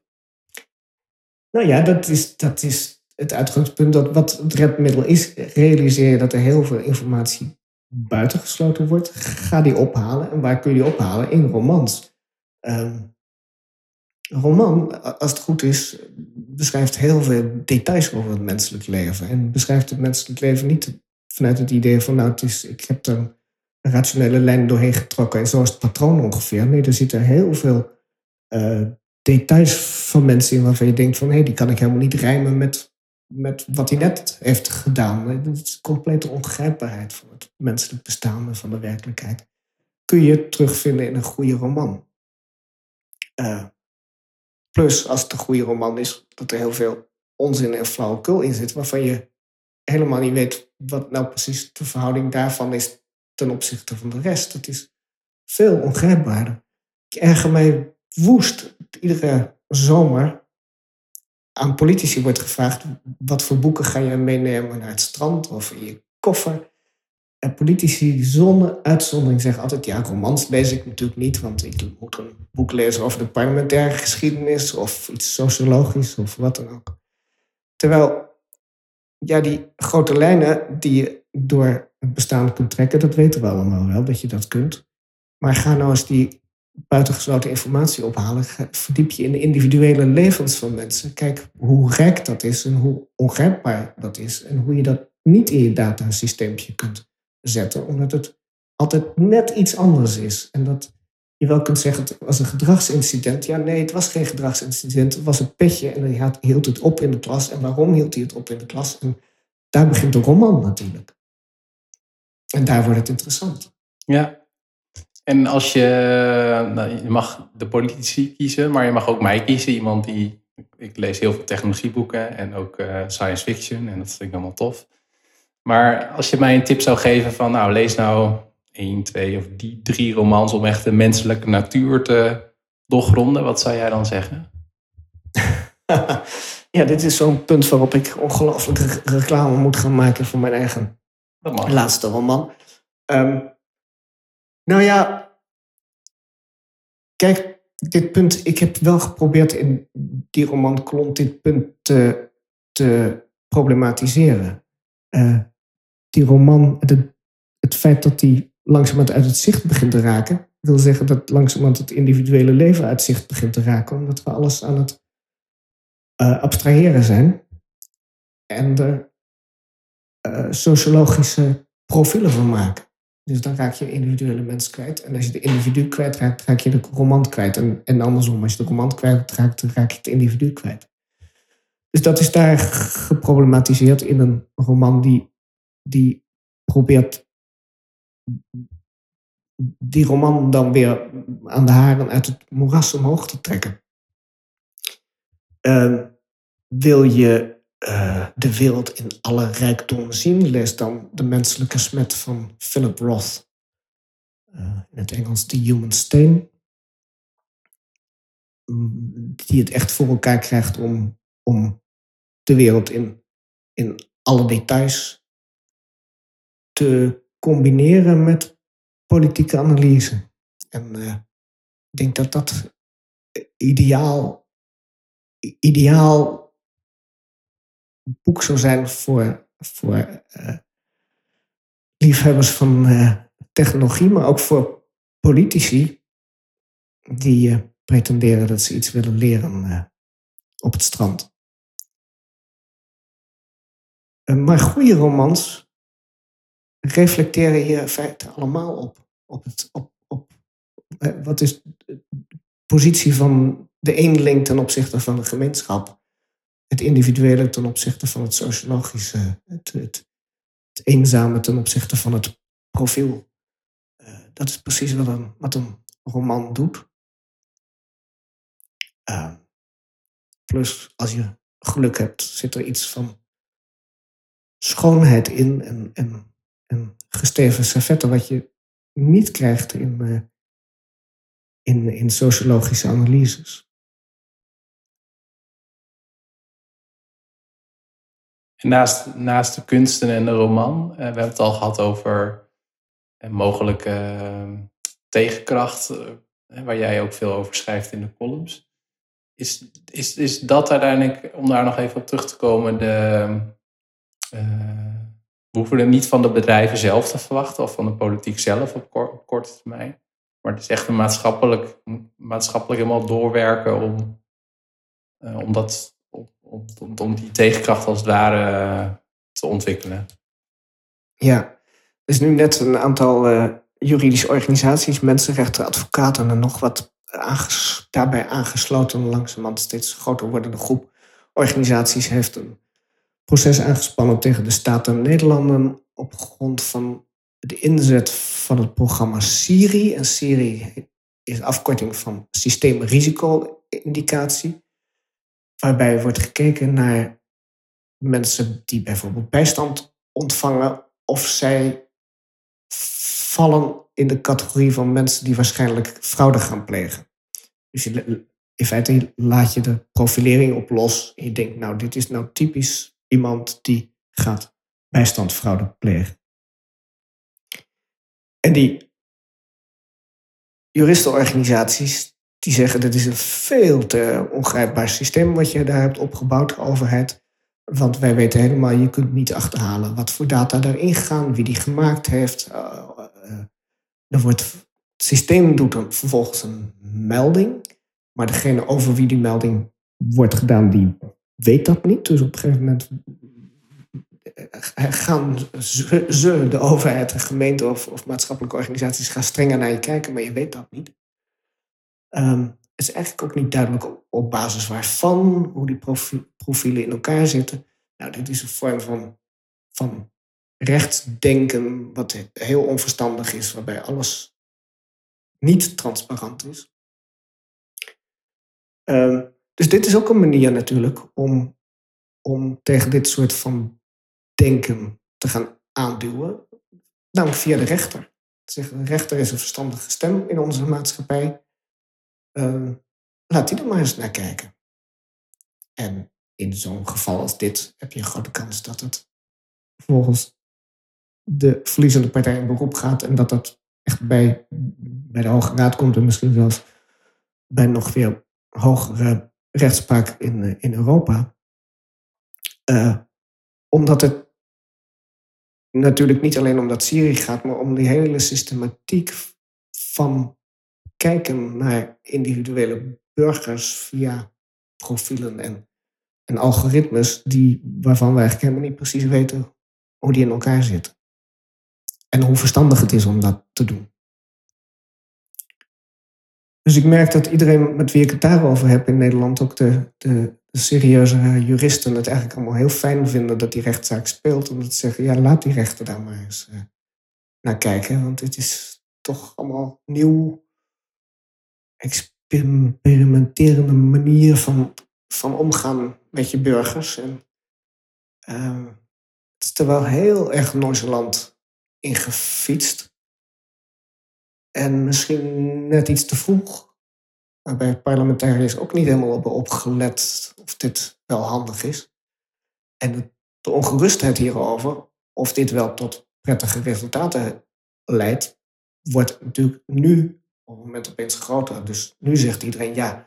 Nou ja, dat is, dat is het uitgangspunt dat wat het redmiddel is, realiseer je dat er heel veel informatie buitengesloten wordt. Ga die ophalen. En waar kun je die ophalen? In romans. Een roman, als het goed is, beschrijft heel veel details over het menselijk leven. En beschrijft het menselijk leven niet vanuit het idee van, nou, het is, ik heb er een rationele lijn doorheen getrokken en zo is het patroon ongeveer. Nee, er zitten heel veel uh, details van mensen in waarvan je denkt van, hé, hey, die kan ik helemaal niet rijmen met, met wat hij net heeft gedaan. Het is complete ongrijpbaarheid van het menselijk bestaan en van de werkelijkheid. Kun je terugvinden in een goede roman. Uh, Plus, als het een goede roman is, dat er heel veel onzin en flauwekul in zit, waarvan je helemaal niet weet wat nou precies de verhouding daarvan is ten opzichte van de rest. Dat is veel ongrijpbaarder. Ik erger mij woest. Iedere zomer aan politici wordt gevraagd: wat voor boeken ga je meenemen naar het strand of in je koffer? Politici zonder uitzondering zeggen altijd: ja, romans lees ik natuurlijk niet, want ik moet een boek lezen over de parlementaire geschiedenis of iets sociologisch of wat dan ook. Terwijl, ja, die grote lijnen die je door het bestaan kunt trekken, dat weten we allemaal wel, dat je dat kunt. Maar ga nou eens die buitengesloten informatie ophalen. Verdiep je in de individuele levens van mensen. Kijk hoe rijk dat is en hoe ongrijpbaar dat is. En hoe je dat niet in je datasysteempje kunt zetten, omdat het altijd net iets anders is. En dat je wel kunt zeggen, het was een gedragsincident. Ja, nee, het was geen gedragsincident. Het was een petje en hij hield het op in de klas. En waarom hield hij het op in de klas? En daar begint de roman natuurlijk. En daar wordt het interessant. Ja. En als je, nou, je mag de politici kiezen, maar je mag ook mij kiezen. Iemand die, ik lees heel veel technologieboeken en ook uh, science fiction en dat vind ik allemaal tof. Maar als je mij een tip zou geven van, nou, lees nou één, twee of die drie romans om echt de menselijke natuur te doorgronden, wat zou jij dan zeggen? ja, dit is zo'n punt waarop ik ongelooflijk reclame moet gaan maken voor mijn eigen laatste roman. Um, nou ja, kijk, dit punt, ik heb wel geprobeerd in die roman Klont dit punt te, te problematiseren. Uh, die roman, het, het feit dat die langzamerhand uit het zicht begint te raken, wil zeggen dat langzamerhand het individuele leven uit zicht begint te raken, omdat we alles aan het uh, abstraheren zijn en er uh, sociologische profielen van maken. Dus dan raak je individuele mens kwijt. En als je de individu kwijtraakt, raak je de roman kwijt. En, en andersom, als je de roman kwijtraakt, raak je het individu kwijt. Dus dat is daar geproblematiseerd in een roman die die probeert die roman dan weer aan de haren uit het moeras omhoog te trekken. Uh, wil je uh, de wereld in alle rijkdom zien, lees dan De Menselijke Smet van Philip Roth. Uh, in het Engels The Human Stain. Die het echt voor elkaar krijgt om, om de wereld in, in alle details te combineren met politieke analyse. En uh, ik denk dat dat ideaal, ideaal boek zou zijn voor, voor uh, liefhebbers van uh, technologie, maar ook voor politici die pretenderen dat ze iets willen leren op het strand. maar goede romans reflecteren hier feiten allemaal op. Op, het, op, op wat is de positie van de eenling ten opzichte van de gemeenschap. Het individuele ten opzichte van het sociologische. Het, het, het eenzame ten opzichte van het profiel. Uh, dat is precies wat een, wat een roman doet. Uh, plus, als je geluk hebt, zit er iets van schoonheid in en, en en gesteven servetten, wat je niet krijgt in, uh, in, in sociologische analyses. naast, naast de kunsten en de roman, uh, we hebben het al gehad over een mogelijke tegenkracht, waar jij ook veel over schrijft in de columns. Is, is, is dat uiteindelijk, om daar nog even op terug te komen, de, we hoeven het niet van de bedrijven zelf te verwachten of van de politiek zelf op, korte termijn. Maar het is echt een maatschappelijk, maatschappelijk helemaal doorwerken om, uh, om, dat, om, om, die tegenkracht als het ware uh, te ontwikkelen. Ja, er is nu net een aantal uh, juridische organisaties, mensenrechten, advocaten en nog wat daarbij aangesloten. Langzamerhand steeds groter wordende groep organisaties heeft een proces aangespannen tegen de Staten Nederlanden op grond van de inzet van het programma SIRI. En SIRI is afkorting van systeemrisico-indicatie, waarbij wordt gekeken naar mensen die bijvoorbeeld bijstand ontvangen of zij vallen in de categorie van mensen die waarschijnlijk fraude gaan plegen. Dus in feite laat je de profilering op los je denkt, nou, dit is nou typisch iemand die gaat bijstandfraude plegen. En die juristenorganisaties die zeggen dat is een veel te ongrijpbaar systeem wat je daar hebt opgebouwd, overheid. Want wij weten helemaal, je kunt niet achterhalen wat voor data daarin gaan, wie die gemaakt heeft. Uh, er wordt, het systeem doet dan vervolgens een melding, maar degene over wie die melding wordt gedaan, die weet dat niet. Dus op een gegeven moment gaan ze, de overheid, de gemeente of, of, maatschappelijke organisaties, gaan strenger naar je kijken, maar je weet dat niet. Um, het is eigenlijk ook niet duidelijk op, basis waarvan, hoe die profielen in elkaar zitten. Nou, dit is een vorm van, van rechtsdenken wat heel onverstandig is, waarbij alles niet transparant is. Um, dus dit is ook een manier natuurlijk om, om tegen dit soort van denken te gaan aanduwen. Namelijk via de rechter. Zeggen, de rechter is een verstandige stem in onze maatschappij. Uh, laat die er maar eens naar kijken. En in zo'n geval als dit heb je een grote kans dat het volgens de verliezende partij in beroep gaat en dat dat echt bij, bij de Hoge Raad komt en misschien zelfs bij nog weer hogere rechtspraak in, eh, in Europa. Uh, omdat het natuurlijk niet alleen om dat Syrië gaat, maar om die hele systematiek van kijken naar individuele burgers via profielen en, en algoritmes die, waarvan we eigenlijk helemaal niet precies weten hoe die in elkaar zitten. En hoe verstandig het is om dat te doen. Dus ik merk dat iedereen met wie ik het daarover heb in Nederland, ook de, de, de serieuze juristen, het eigenlijk allemaal heel fijn vinden dat die rechtszaak speelt. Omdat ze zeggen, ja, laat die rechter daar maar eens uh, naar kijken. Want het is toch allemaal nieuw, experimenterende manier van, van omgaan met je burgers. En uh, het is er wel heel erg nonchalant ingefietst. En misschien net iets te vroeg. Waarbij parlementariërs ook niet helemaal hebben opgelet of dit wel handig is. En de ongerustheid hierover, of dit wel tot prettige resultaten leidt, wordt natuurlijk nu op het moment opeens groter. Dus nu zegt iedereen ja,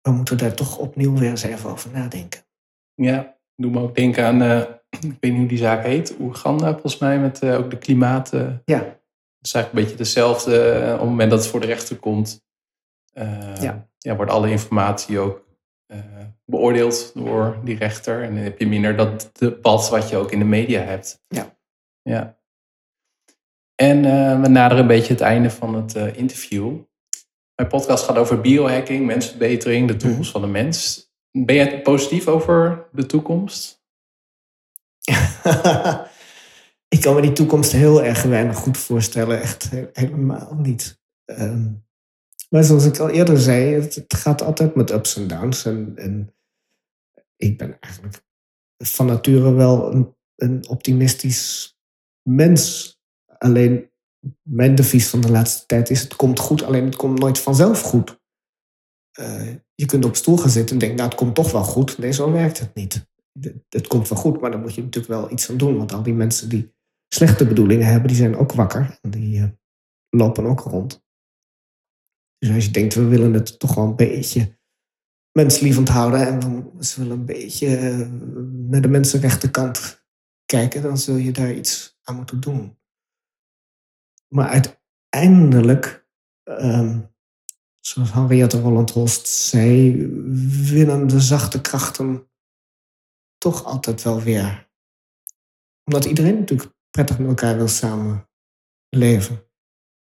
we moeten daar toch opnieuw weer eens even over nadenken. Ja, doe me ook denken aan, uh, ik weet niet hoe die zaak heet, Oeganda volgens mij, met uh, ook de klimaat. Uh, ja is eigenlijk een beetje dezelfde. Eh, op het moment dat het voor de rechter komt, uh, ja. ja. wordt alle informatie ook uh, beoordeeld door die rechter. En dan heb je minder dat debat wat je ook in de media hebt. Ja. ja. En we naderen een beetje het einde van het interview. Mijn podcast gaat over biohacking, mensverbetering, de toekomst van de mens. Ben jij positief over de toekomst? ik kan me die toekomst heel erg weinig goed voorstellen. Echt helemaal niet. Ehm, maar zoals ik al eerder zei, het, gaat altijd met ups en downs. En, en, ik ben eigenlijk van nature wel een, een optimistisch mens. Alleen mijn devies van de laatste tijd is: het komt goed, alleen het komt nooit vanzelf goed. Uh, je kunt op stoel gaan zitten en denken, nou, het komt toch wel goed. Nee, zo werkt het niet. het komt wel goed, maar dan moet je natuurlijk wel iets aan doen. Want al die mensen die slechte bedoelingen hebben, die zijn ook wakker. Die uh, lopen ook rond. Dus als je denkt, we willen het toch wel een beetje menslievend houden en we willen een beetje uh, naar de mensenrechtenkant kijken, dan zul je daar iets aan moeten doen. Maar uiteindelijk, um, zoals Henriette Holland-Holst zei, winnen de zachte krachten toch altijd wel weer. Omdat iedereen natuurlijk prettig met elkaar wil samenleven.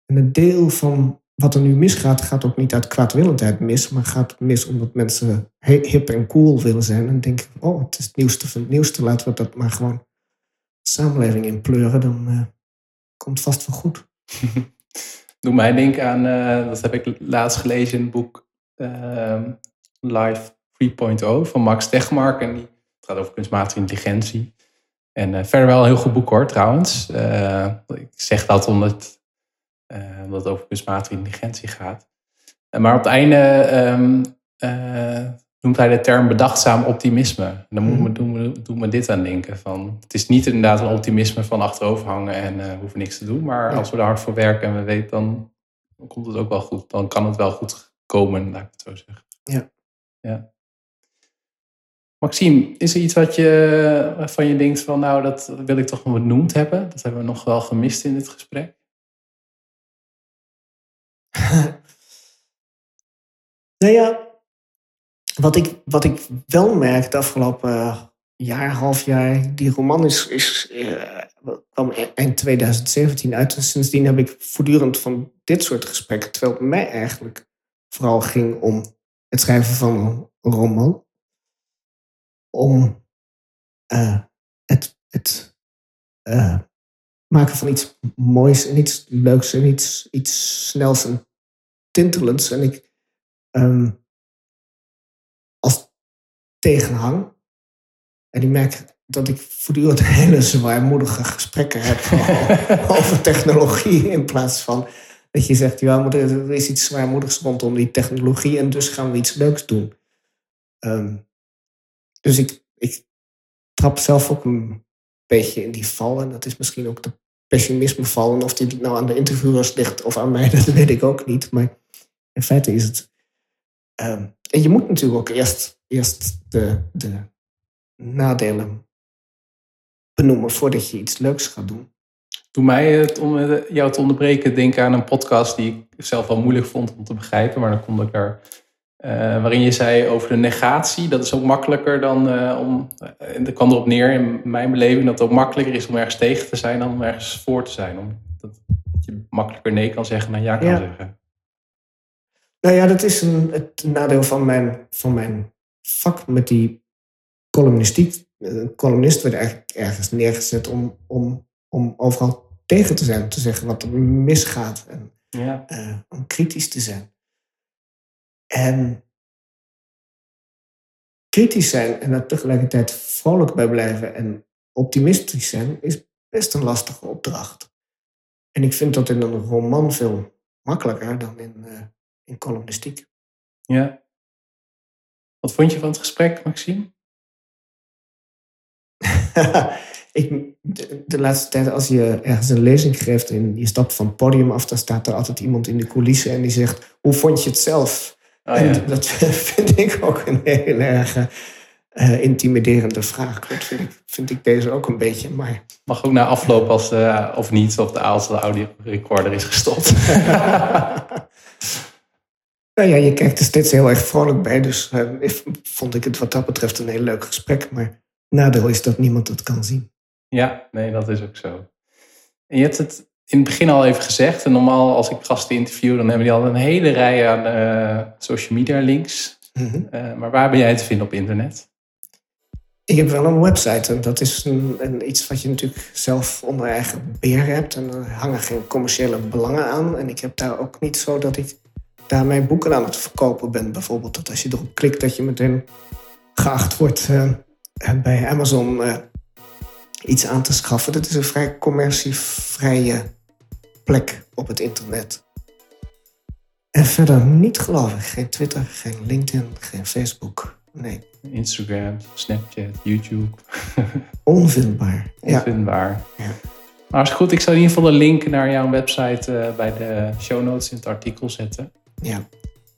En een deel van wat er nu misgaat, gaat ook niet uit kwaadwillendheid mis, maar gaat mis omdat mensen hip en cool willen zijn en denken: oh, het is het nieuwste van het nieuwste, laten we dat maar gewoon de samenleving in pleuren, dan uh, komt het vast wel goed. Doe mij denken aan, uh, dat heb ik laatst gelezen in het boek uh, Life 3.0 van Max Tegmark. En die, gaat over kunstmatige intelligentie. En uh, verder wel een heel goed boek hoor, trouwens. ik zeg dat omdat, omdat het over kunstmatige intelligentie gaat. maar op het einde um, noemt hij de term bedachtzaam optimisme. En dan moet me, doet, me, doet me dit aan denken. Van, het is niet inderdaad een optimisme van achterover hangen en uh, hoeven niks te doen. Maar als we er hard voor werken en we weten, dan, dan komt het ook wel goed. Dan kan het wel goed komen, laat ik het zo zeggen. Ja. ja. Maxime, is er iets wat je, waarvan je denkt van nou, dat wil ik toch nog benoemd hebben? Dat hebben we nog wel gemist in dit gesprek. nou ja, wat ik, wat ik wel merk het afgelopen jaar, half jaar, die roman is, is, uh, kwam e-, eind 2017 uit. En sindsdien heb ik voortdurend van dit soort gesprekken, terwijl het mij eigenlijk vooral ging om het schrijven van een roman. Om uh, het, het uh, maken van iets moois en iets leuks en iets, iets snels en tintelends. En ik, um, tegenhang. En ik merk dat ik voortdurend hele zwaarmoedige gesprekken heb over technologie. In plaats van dat je zegt, ja, er is iets zwaarmoedigs rondom die technologie en dus gaan we iets leuks doen. Um, dus ik, ik trap zelf ook een beetje in die val. En dat is misschien ook de pessimisme vallen. Of die nou aan de interviewers ligt of aan mij, dat weet ik ook niet. Maar in feite is het. Um, en je moet natuurlijk ook eerst eerst de, de nadelen benoemen voordat je iets leuks gaat doen. Doe mij het om eh, jou te onderbreken denken aan een podcast die ik zelf wel moeilijk vond om te begrijpen, maar dan kom ik daar. Uh, waarin je zei over de negatie, dat is ook makkelijker dan uh, om. En dat kwam erop neer in mijn beleving dat het ook makkelijker is om ergens tegen te zijn dan om ergens voor te zijn. Om, dat, je makkelijker nee kan zeggen dan ja kan ja. zeggen. Nou ja, dat is een, het nadeel van mijn, van mijn vak met die columnistiek. Een columnist werd eigenlijk ergens neergezet om, om, om overal tegen te zijn. Te zeggen wat er misgaat. En ja. uh, om kritisch te zijn. En kritisch zijn en er tegelijkertijd vrolijk bij blijven en optimistisch zijn, is best een lastige opdracht. En ik vind dat in een roman veel makkelijker dan in, uh, in columnistiek. Ja. Wat vond je van het gesprek, Maxime? ik, de, laatste tijd, als je ergens een lezing geeft en je stapt van het podium af, dan staat er altijd iemand in de coulissen en die zegt: Hoe vond je het zelf? Oh, ja. dat vind ik ook een heel erg uh, intimiderende vraag. Dat vind ik, vind ik deze ook een beetje. Maar... Mag ook na afloop als, uh, of niet, of de, als de audio recorder is gestopt. Nou ja, je kijkt er steeds heel erg vrolijk bij. Dus uh, vond ik het wat dat betreft een heel leuk gesprek. Maar nadeel is dat niemand het kan zien. Ja, nee, dat is ook zo. En je hebt het in het begin al even gezegd. En normaal als ik gasten interview, dan hebben die al een hele rij aan uh, social media links. Mm maar waar ben jij te vinden op internet? Ik heb wel een website en dat is een, een, iets wat je natuurlijk zelf onder eigen beheer hebt. En er hangen geen commerciële belangen aan. En ik heb daar ook niet zo dat ik daar mijn boeken aan het verkopen ben. Bijvoorbeeld dat als je erop klikt dat je meteen geacht wordt uh, bij Amazon iets aan te schaffen. Dat is een vrij commercievrije plek op het internet. En verder niet geloof ik. Geen Twitter, geen LinkedIn, geen Facebook. Nee. Instagram, Snapchat, YouTube. Onvindbaar. Ja. Onvindbaar. Ja. Maar is goed, ik zal in ieder geval een link naar jouw website eh, bij de show notes in het artikel zetten. ja.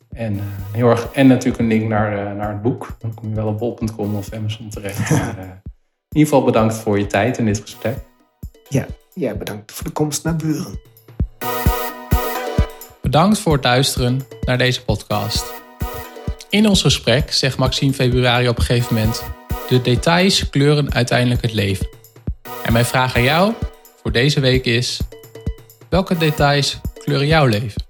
En, eh, heel erg, en natuurlijk een link naar, eh, naar het boek. Dan kom je wel op bol.com of Amazon terecht. Maar, in ieder geval bedankt voor je tijd in dit gesprek. Ja. Ja, bedankt voor de komst naar Buren. Bedankt voor het luisteren naar deze podcast. In ons gesprek zegt Maxime Februari op een gegeven moment: De details kleuren uiteindelijk het leven. En mijn vraag aan jou voor deze week is: welke details kleuren jouw leven?